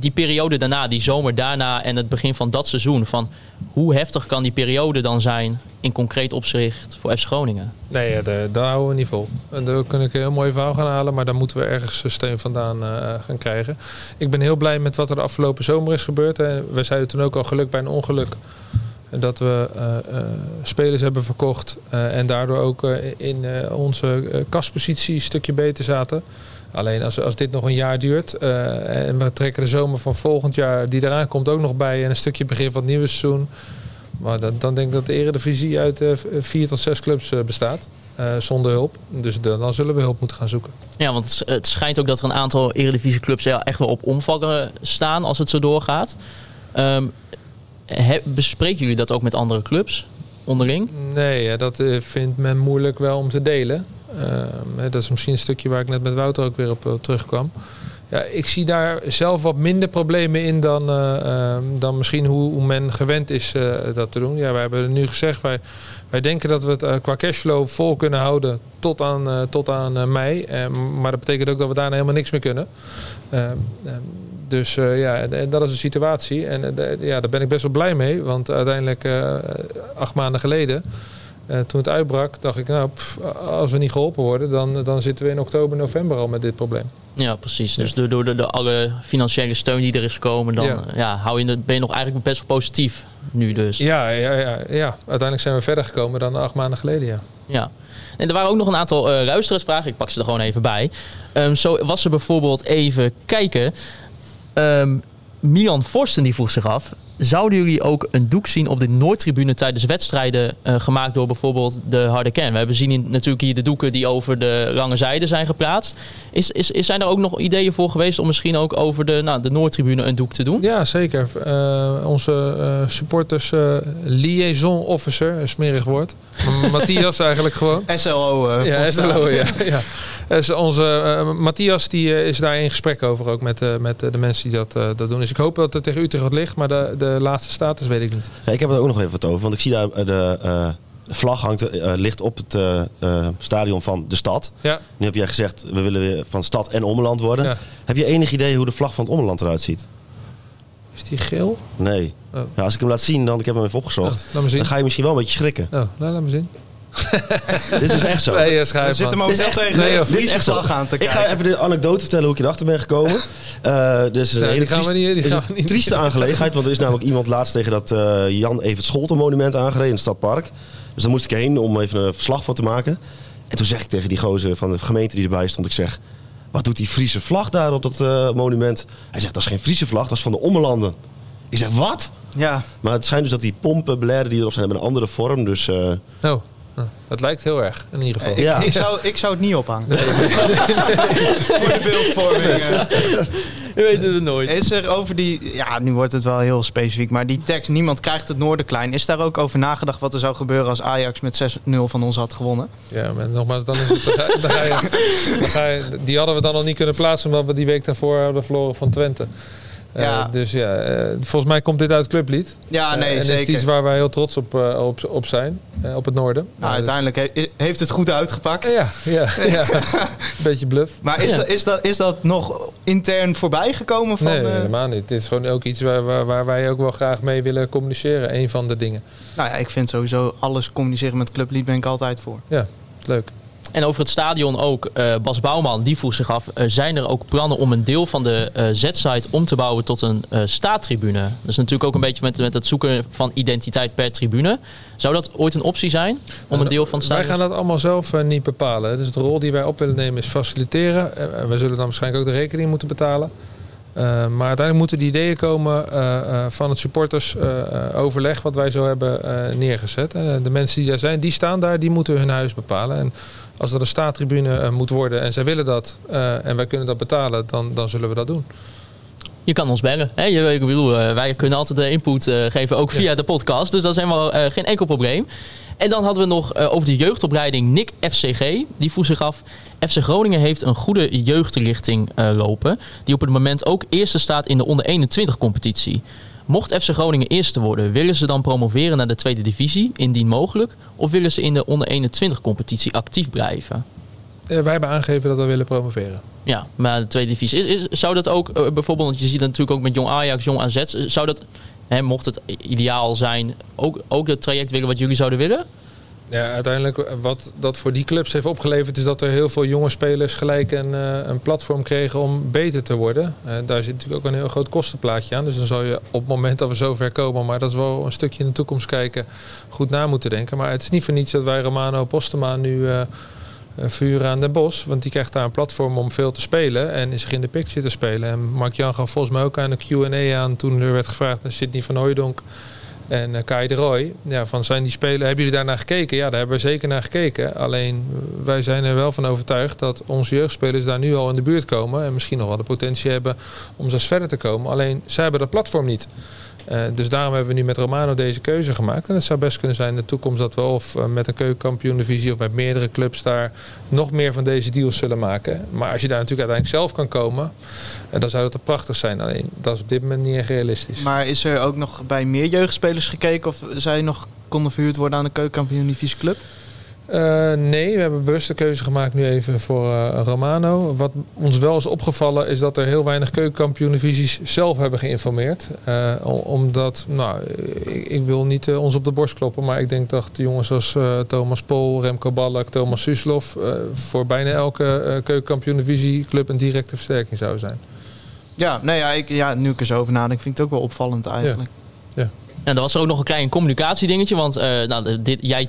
die periode daarna, die zomer daarna en het begin van dat seizoen... van hoe heftig kan die periode dan zijn in concreet opzicht voor FC Groningen? Nee, ja, daar, houden we niet vol. En daar kan ik een heel mooi verhaal gaan halen, maar daar moeten we ergens steun vandaan eh, gaan krijgen. Ik ben heel blij met wat er de afgelopen zomer is gebeurd. Hè. We zeiden toen ook al geluk bij een ongeluk. Dat we eh, eh, spelers hebben verkocht eh, en daardoor ook eh, in eh, onze eh, kastpositie een stukje beter zaten. Alleen als, als dit nog een jaar duurt eh, en we trekken de zomer van volgend jaar die eraan komt ook nog bij en een stukje begin van het nieuwe seizoen. Maar dan, dan denk ik dat de eredivisie uit eh, vier tot zes clubs eh, bestaat. zonder hulp. Dus de- dan zullen we hulp moeten gaan zoeken. Ja, want het, schijnt ook dat er een aantal eredivisieclubs echt wel op omvallen staan als het zo doorgaat. Ehm, he- bespreken jullie dat ook met andere clubs onderling? Nee, ja, dat vindt men moeilijk wel om te delen. Ehm, dat is misschien een stukje waar ik net met Wouter ook weer op, terugkwam. Ja, ik zie daar zelf wat minder problemen in dan, eh, ehm, dan misschien hoe, hoe men gewend is eh, dat te doen. Ja, wij hebben nu gezegd, wij, wij denken dat we het eh, qua cashflow vol kunnen houden tot aan, tot aan mei. Eh, maar dat betekent ook dat we daarna helemaal niks meer kunnen. Ehm, ehm, dus ja, en- dat is de situatie. En ja, daar ben ik best wel blij mee. Want uiteindelijk, acht maanden geleden, eh, toen het uitbrak, dacht ik, nou, pff, als we niet geholpen worden, dan, dan zitten we in oktober, november al met dit probleem. Ja, precies. Dus door, door de, de alle financiële steun die er is gekomen, dan Ja. ja. hou je, ben je nog eigenlijk best wel positief nu dus. Ja, ja, ja, ja, uiteindelijk zijn we verder gekomen dan acht maanden geleden, ja. Ja. En er waren ook nog een aantal eh luisteraarsvragen. Ik pak ze er gewoon even bij. Ehm, zo was er bijvoorbeeld even kijken. Ehm, Milan Forsten die vroeg zich af. Zouden jullie ook een doek zien op de Noordtribune tijdens wedstrijden eh, gemaakt door bijvoorbeeld de harde kern? We hebben zien in- natuurlijk hier de doeken die over de lange zijde zijn geplaatst. Is, is, is, zijn er ook nog ideeën voor geweest om misschien ook over de, nou, de Noordtribune een doek te doen? Ja, zeker. Eh, onze eh, supporters eh, liaison officer, een smerig woord. Matthias eigenlijk gewoon. SLO. eh, Ja. SLO, ja. ja. Dus onze Matthias die, is daar in gesprek over ook met, eh, met de mensen die dat, eh, dat doen. Dus ik hoop dat het tegen Utrecht ligt, maar de, de laatste status weet ik niet. Ja, ik heb er ook nog even wat over. Want ik zie daar eh, de, eh, de vlag hangt, eh, ligt op het eh, eh, stadion van de stad. Ja, Nu heb jij gezegd, we willen weer van stad en ommeland worden. Ja. Heb je enig idee hoe de vlag van het ommeland eruit ziet? is die geel? Nee. Oh. Ja, als ik hem laat zien, dan ik heb hem even Oh, opgezocht. laat me zien. Dan ga je misschien wel een beetje schrikken. Oh, nou, laat me zien. Dit is dus echt zo. Nee, eh, schrijf We zitten momenteel echt- tegen nee. Dit is echt zo. aan te Ik ga even de anekdote vertellen hoe ik erachter ben gekomen. Eh dus een Nee, hele die gaan we triest- niet- is gaan een niet- trieste aangelegenheid. Want er is namelijk iemand laatst tegen dat eh, Jan Evert Scholten monument aangereden in het Stadpark. Dus daar moest ik heen om even een verslag van te maken. En toen zeg ik tegen die gozer van de gemeente die erbij stond, ik zeg... Wat doet die Friese vlag daar op dat eh, monument? Hij zegt, dat is geen Friese vlag, dat is van de Ommelanden. Ik zeg, wat? Ja, Maar het schijnt dus dat die pompen, blaren die erop zijn, hebben een andere vorm. Dus eh, Oh, het lijkt heel erg, in ieder geval. ik, Ja. ik, zou, ik zou het niet ophangen. Voor de beeldvorming. eh. Je weet het nooit. Is er over die, ja, nu wordt het wel heel specifiek, maar die tekst, niemand krijgt het noorden klein. Is daar ook over nagedacht wat er zou gebeuren als Ajax met 6-0 van ons had gewonnen? Ja, maar nogmaals, dan is het. Dan ga, dan ga je, dan ga je- die hadden we dan nog niet kunnen plaatsen, omdat we die week daarvoor hadden verloren van Twente. Eh, Ja. dus ja, eh, volgens mij komt dit uit het clublied. Ja, Eh, nee, en is zeker. het iets waar wij heel trots op, eh, op, op zijn, eh, op het noorden. Nou, dus- uiteindelijk he- heeft het goed uitgepakt. ja, ja, ja. Beetje bluff. Maar is, Ja. dat, is, dat, is dat nog intern voorbij gekomen? Van, nee, helemaal niet. Dit is gewoon ook iets waar, waar, waar wij ook wel graag mee willen communiceren. Een van de dingen. nou ja, ik vind sowieso alles communiceren met clublied ben ik altijd voor. Ja, leuk. En over het stadion ook, eh, Bas Bouwman, die vroeg zich af... eh, zijn er ook plannen om een deel van de eh, Z-site om te bouwen tot een staattribune? Dat is natuurlijk ook een beetje met, met het zoeken van identiteit per tribune. Zou dat ooit een optie zijn? Om een deel van het Wij gaan dat allemaal zelf niet bepalen. Dus de rol die wij op willen nemen is faciliteren. Eh, wij zullen dan waarschijnlijk ook de rekening moeten betalen. Maar uiteindelijk moeten die ideeën komen van het supportersoverleg wat wij zo hebben neergezet. En de mensen die daar zijn, die staan daar, die moeten hun huis bepalen. En als dat een staattribune eh, moet worden en zij willen dat eh, en wij kunnen dat betalen, dan, dan zullen we dat doen. Je kan ons bellen. Hè? Je, ik bedoel, eh, wij kunnen altijd de input geven, ook via de podcast. Dus dat is helemaal geen enkel probleem. En dan hadden we nog over de jeugdopleiding Nick FCG. Die vroeg zich af, FC Groningen heeft een goede jeugdrichting lopen. Die op het moment ook eerste staat in de onder 21 competitie. Mocht FC Groningen eerste worden, willen ze dan promoveren naar de tweede divisie, indien mogelijk? Of willen ze in de onder 21 competitie actief blijven? Eh, wij hebben aangegeven dat we willen promoveren. Ja, maar de tweede divisie. Is, is, zou dat ook eh, bijvoorbeeld, want je ziet dat natuurlijk ook met Jong Ajax, Jong AZ, zou dat Hè, mocht het ideaal zijn, ook, ook het traject willen wat jullie zouden willen? Ja, uiteindelijk eh, wat dat voor die clubs heeft opgeleverd is dat er heel veel jonge spelers gelijk een, eh, een platform kregen om beter te worden. Uh, daar zit natuurlijk ook een heel groot kostenplaatje aan. Dus dan zou je op het moment dat we zover komen, maar dat is wel een stukje in de toekomst kijken, goed na moeten denken. Maar het is niet voor niets dat wij Romano Postema nu uh, vuren aan Den Bos. Want die krijgt daar een platform om veel te spelen en zich in de picture te spelen. En Mark Jan gaf volgens mij ook aan de Q&A aan toen er werd gevraagd naar Sidney van Hooijdonk en uh, Kai de Roy. Ja, van zijn die spelen, hebben jullie daar naar gekeken? Ja, daar hebben we zeker naar gekeken. Alleen wij zijn er wel van overtuigd dat onze jeugdspelers daar nu al in de buurt komen. En misschien nog wel de potentie hebben om zelfs verder te komen. Alleen zij hebben dat platform niet. Uh, dus daarom hebben we nu met Romano deze keuze gemaakt. En het zou best kunnen zijn in de toekomst dat we of uh, met een keukenkampioen-divisie of met meerdere clubs daar nog meer van deze deals zullen maken. Maar als je daar natuurlijk uiteindelijk zelf kan komen, uh, dan zou dat prachtig zijn. Alleen dat is op dit moment niet echt realistisch. Maar is er ook nog bij meer jeugdspelers gekeken of zij nog konden verhuurd worden aan de keukenkampioen-divisie club? Uh, nee, we hebben bewust de keuze gemaakt nu even voor uh, Romano. Wat ons wel is opgevallen is dat er heel weinig keukenkampioen-divisies zelf hebben geïnformeerd. Uh, omdat, nou, ik, ik wil niet ons op de borst kloppen, maar ik denk dat de jongens als Thomas Pol, Remco Ballack, Thomas Suslov voor bijna elke keukenkampioen-divisie club een directe versterking zou zijn. Ja, nee, ja, ik, ja, nu ik er zo over nadenk, vind ik het ook wel opvallend eigenlijk. Ja. ja. En er was er ook nog een klein communicatiedingetje. Want uh, nou, dit, jij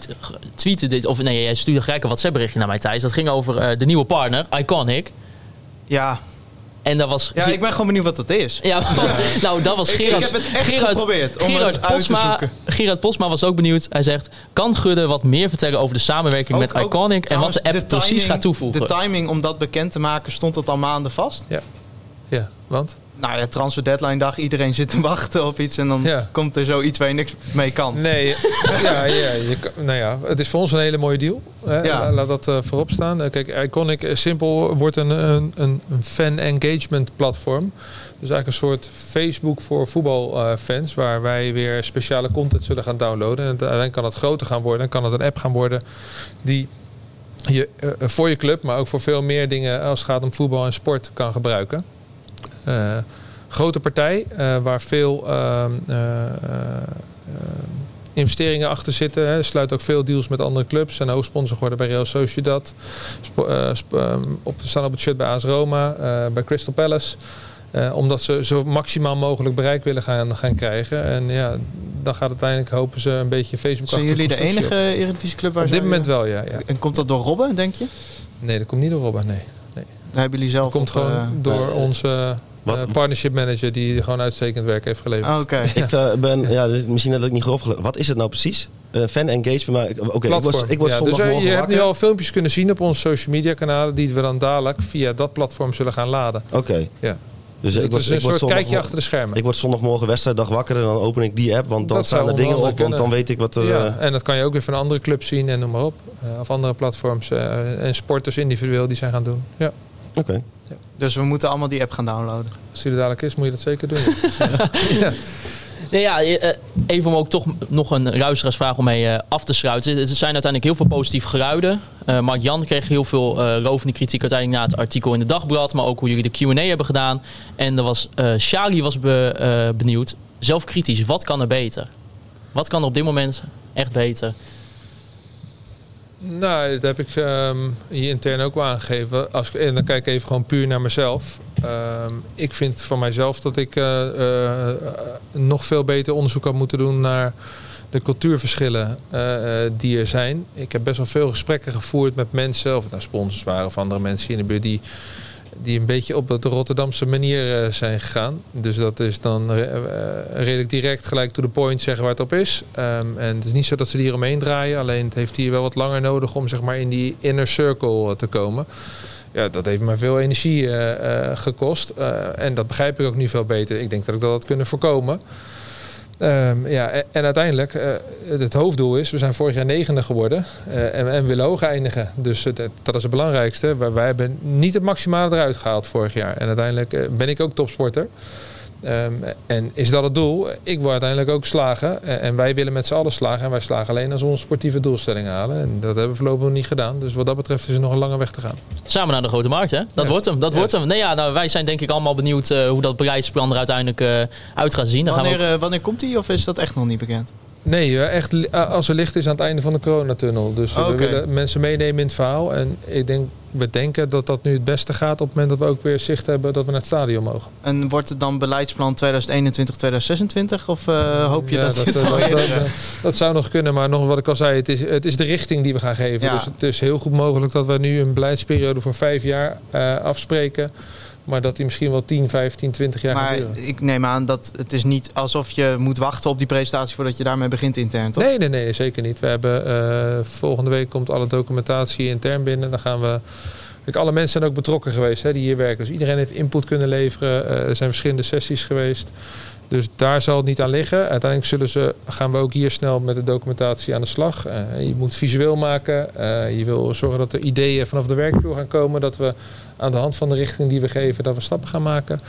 tweette dit, of nee, jij stuurde gelijk een WhatsApp-berichtje naar mij, Thijs. Dat ging over uh, de nieuwe partner, Iconic. Ja. En dat was. Ja, ik ben gewoon benieuwd wat dat is. Ja, ja. nou, dat was Gerard. Ik, ik heb het echt Gerard, geprobeerd om Gerard het uit Posma, te zoeken. Gerard Posma was ook benieuwd. Hij zegt: Kan Gudde wat meer vertellen over de samenwerking ook, met Iconic en wat de app de precies gaat toevoegen? De timing om dat bekend te maken, stond dat al maanden vast? Ja. Ja, want? Nou ja, transfer deadline dag, iedereen zit te wachten op iets en dan Ja. komt er zoiets waar je niks mee kan. Nee, ja, ja, je, nou ja, het is voor ons een hele mooie deal. Hè. Ja. La- Laat dat eh, voorop staan. Eh, Kijk, Iconic eh, Simpel wordt een, een, een fan engagement platform. Dus eigenlijk een soort Facebook voor voetbalfans, waar wij weer speciale content zullen gaan downloaden. En uiteindelijk kan het groter gaan worden en kan het een app gaan worden die je voor je club, maar ook voor veel meer dingen als het gaat om voetbal en sport kan gebruiken. Eh, grote partij eh, waar veel ehm, eh, investeringen achter zitten. Hè. Sluit ook veel deals met andere clubs. Zijn hoofdsponsor geworden bij Real Sociedad. Sp- ehm, op, staan op het shirt bij AS Roma, bij Crystal Palace. Omdat ze zo maximaal mogelijk bereik willen gaan, gaan krijgen. En ja, dan gaat uiteindelijk hopen ze een beetje Facebook Zijn jullie de enige Eredivisieclub waar Op dit moment wel, ja, ja. En komt dat door Robben, denk je? Nee, dat komt niet door Robben, nee. Hebben jullie zelf Dat komt op, gewoon eh, door onze wat- eh, partnership manager die gewoon uitstekend werk heeft geleverd. ah, Oké. Ik eh, ben, ja, is misschien dat ik niet goed opgelet. Wat is het nou precies? Eh, fan engagement, maar ik- oké, ik word, ik word ja, dus zondagmorgen je hebt nu al filmpjes kunnen zien op onze social media kanalen die we dan dadelijk via dat platform zullen gaan laden. Oké. Ja. Dus het ik word, is een ik word soort kijkje zondagmorgen- achter de schermen. Ik word zondagmorgen wedstrijddag wakker en dan open ik die app, want dan Dat staan er dingen op, want dan weet ik wat er... ja, en dat kan je ook weer van andere clubs zien en noem maar op. Eh, of andere platforms eh, en sporters individueel die zijn gaan doen. Ja. Oké. Dus we moeten allemaal die app gaan downloaden. Als die er dadelijk is, moet je dat zeker doen. ja. Nee, ja, eh, even om ook toch nog een luisteraarsvraag om mee eh, af te sluiten. Er zijn uiteindelijk heel veel positieve geluiden. Eh Mark Jan kreeg heel veel eh rovende kritiek uiteindelijk na het artikel in de Dagblad. Maar ook hoe jullie de Q&A hebben gedaan. En er was, eh Shali was be- eh, benieuwd. Zelf kritisch, wat kan er beter? Wat kan er op dit moment echt beter? Nou, dat heb ik ehm, hier intern ook wel aangegeven. Als, en dan kijk ik even gewoon puur naar mezelf. Ehm, ik vind van mijzelf dat ik eh, eh, nog veel beter onderzoek had moeten doen naar de cultuurverschillen eh, die er zijn. Ik heb best wel veel gesprekken gevoerd met mensen, of het nou sponsors waren of andere mensen in de buurt, die, die een beetje op de Rotterdamse manier eh, zijn gegaan. Dus dat is dan eh, eh, redelijk direct gelijk to the point zeggen waar het op is. Ehm, en het is niet zo dat ze hier omheen draaien. Alleen het heeft hier wel wat langer nodig om zeg maar, in die inner circle te komen. Ja, dat heeft me veel energie gekost. En dat begrijp ik ook nu veel beter. Ik denk dat ik dat had kunnen voorkomen. Ehm, ja, en, uiteindelijk, eh, het hoofddoel is, we zijn vorig jaar negende geworden eh, en, en willen hoog eindigen. Dus dat, is het belangrijkste. Wij, wij hebben niet het maximale eruit gehaald vorig jaar. En uiteindelijk eh, ben ik ook topsporter. Ehm, en is dat het doel? Ik wil uiteindelijk ook slagen. En, en wij willen met z'n allen slagen. En wij slagen alleen als we onze sportieve doelstellingen halen. En dat hebben we voorlopig nog niet gedaan. Dus wat dat betreft is er nog een lange weg te gaan. Samen naar de grote markt, hè? Dat Juist. wordt hem. Dat wordt hem. Nee, ja, nou, wij zijn denk ik allemaal benieuwd eh, hoe dat beleidsplan er uiteindelijk eh, uit gaat zien. Dan gaan we Wanneer, eh, wanneer komt die of is dat echt nog niet bekend? Nee, eh, echt eh, als er licht is aan het einde van de coronatunnel. Dus eh, we willen mensen meenemen in het verhaal. En ik denk, we denken dat dat nu het beste gaat op het moment dat we ook weer zicht hebben dat we naar het stadion mogen. En wordt het dan beleidsplan 2021, 2026? Of eh, hoop je Ja, dat, dat, het dat, zou nog kunnen, maar nog wat ik al zei, het is, het is de richting die we gaan geven. Ja. Dus het is heel goed mogelijk dat we nu een beleidsperiode voor vijf jaar eh, afspreken. Maar dat die misschien wel 10, 15, 20 jaar Maar duren. ik neem aan dat het is niet alsof je moet wachten op die presentatie voordat je daarmee begint intern, toch? Nee, nee, nee, zeker niet. We hebben eh, volgende week komt alle documentatie intern binnen. Dan gaan we. Kijk, alle mensen zijn ook betrokken geweest hè, die hier werken. Dus iedereen heeft input kunnen leveren. Eh, er zijn verschillende sessies geweest. Dus daar zal het niet aan liggen. Uiteindelijk zullen ze, gaan we ook hier snel met de documentatie aan de slag. Eh, je moet visueel maken. Eh, je wil zorgen dat er ideeën vanaf de werkvloer gaan komen. Dat we aan de hand van de richting die we geven, dat we stappen gaan maken.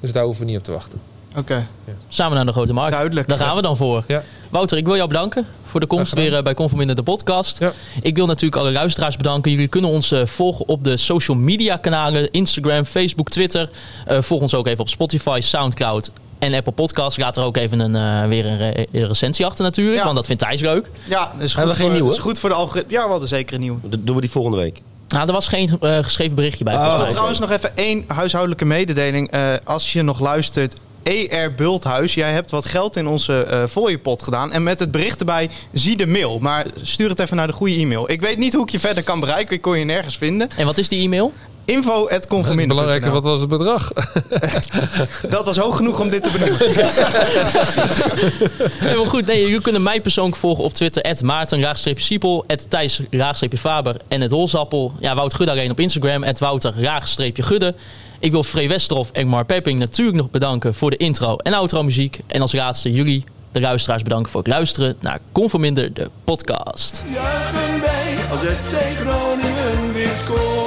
Dus daar hoeven we niet op te wachten. Oké, samen naar de grote markt. duidelijk. Daar gaan we dan voor. Ja. Wouter, ik wil jou bedanken voor de komst weer eh, bij Conforminder de podcast. Ja. Ik wil natuurlijk alle luisteraars bedanken. Jullie kunnen ons volgen op de social media kanalen. Instagram, Facebook, Twitter. Eh, volg ons ook even op Spotify, Soundcloud en Apple Podcasts. Laat er ook even een, eh, weer een, re- een recensie achter natuurlijk. Ja. Want dat vindt Thijs leuk. Ja, dat is goed, Hebben we geen voor, nieuwe? is goed voor de algoritme. Ja, we hadden zeker een nieuwe. Dat doen we die volgende week. Nou, er was geen eh, geschreven berichtje bij. Oh, volgens mij. Trouwens nog even één huishoudelijke mededeling. Eh, als je nog luistert, ER Bulthuis, jij hebt wat geld in onze eh fooiepot gedaan. En met het bericht erbij, zie de mail. Maar stuur het even naar de goede e-mail. Ik weet niet hoe ik je verder kan bereiken. Ik kon je nergens vinden. En wat is die e-mail? Info at Het belangrijke, wat was het bedrag? Dat was hoog genoeg om dit te benoemen. Helemaal goed. Nee, jullie kunnen mij persoonlijk volgen op Twitter. Maarten Siepel, Thijs Faber en het Holzappel. Ja, Wout Gudde alleen op Instagram. Wouter Gudde. Ik wil Free Westerhof en Mar Pepping natuurlijk nog bedanken voor de intro en outro muziek. En als laatste jullie, de luisteraars, bedanken voor het luisteren naar Conforminder, de podcast. Juichen wij als FC Groningen weer scoort.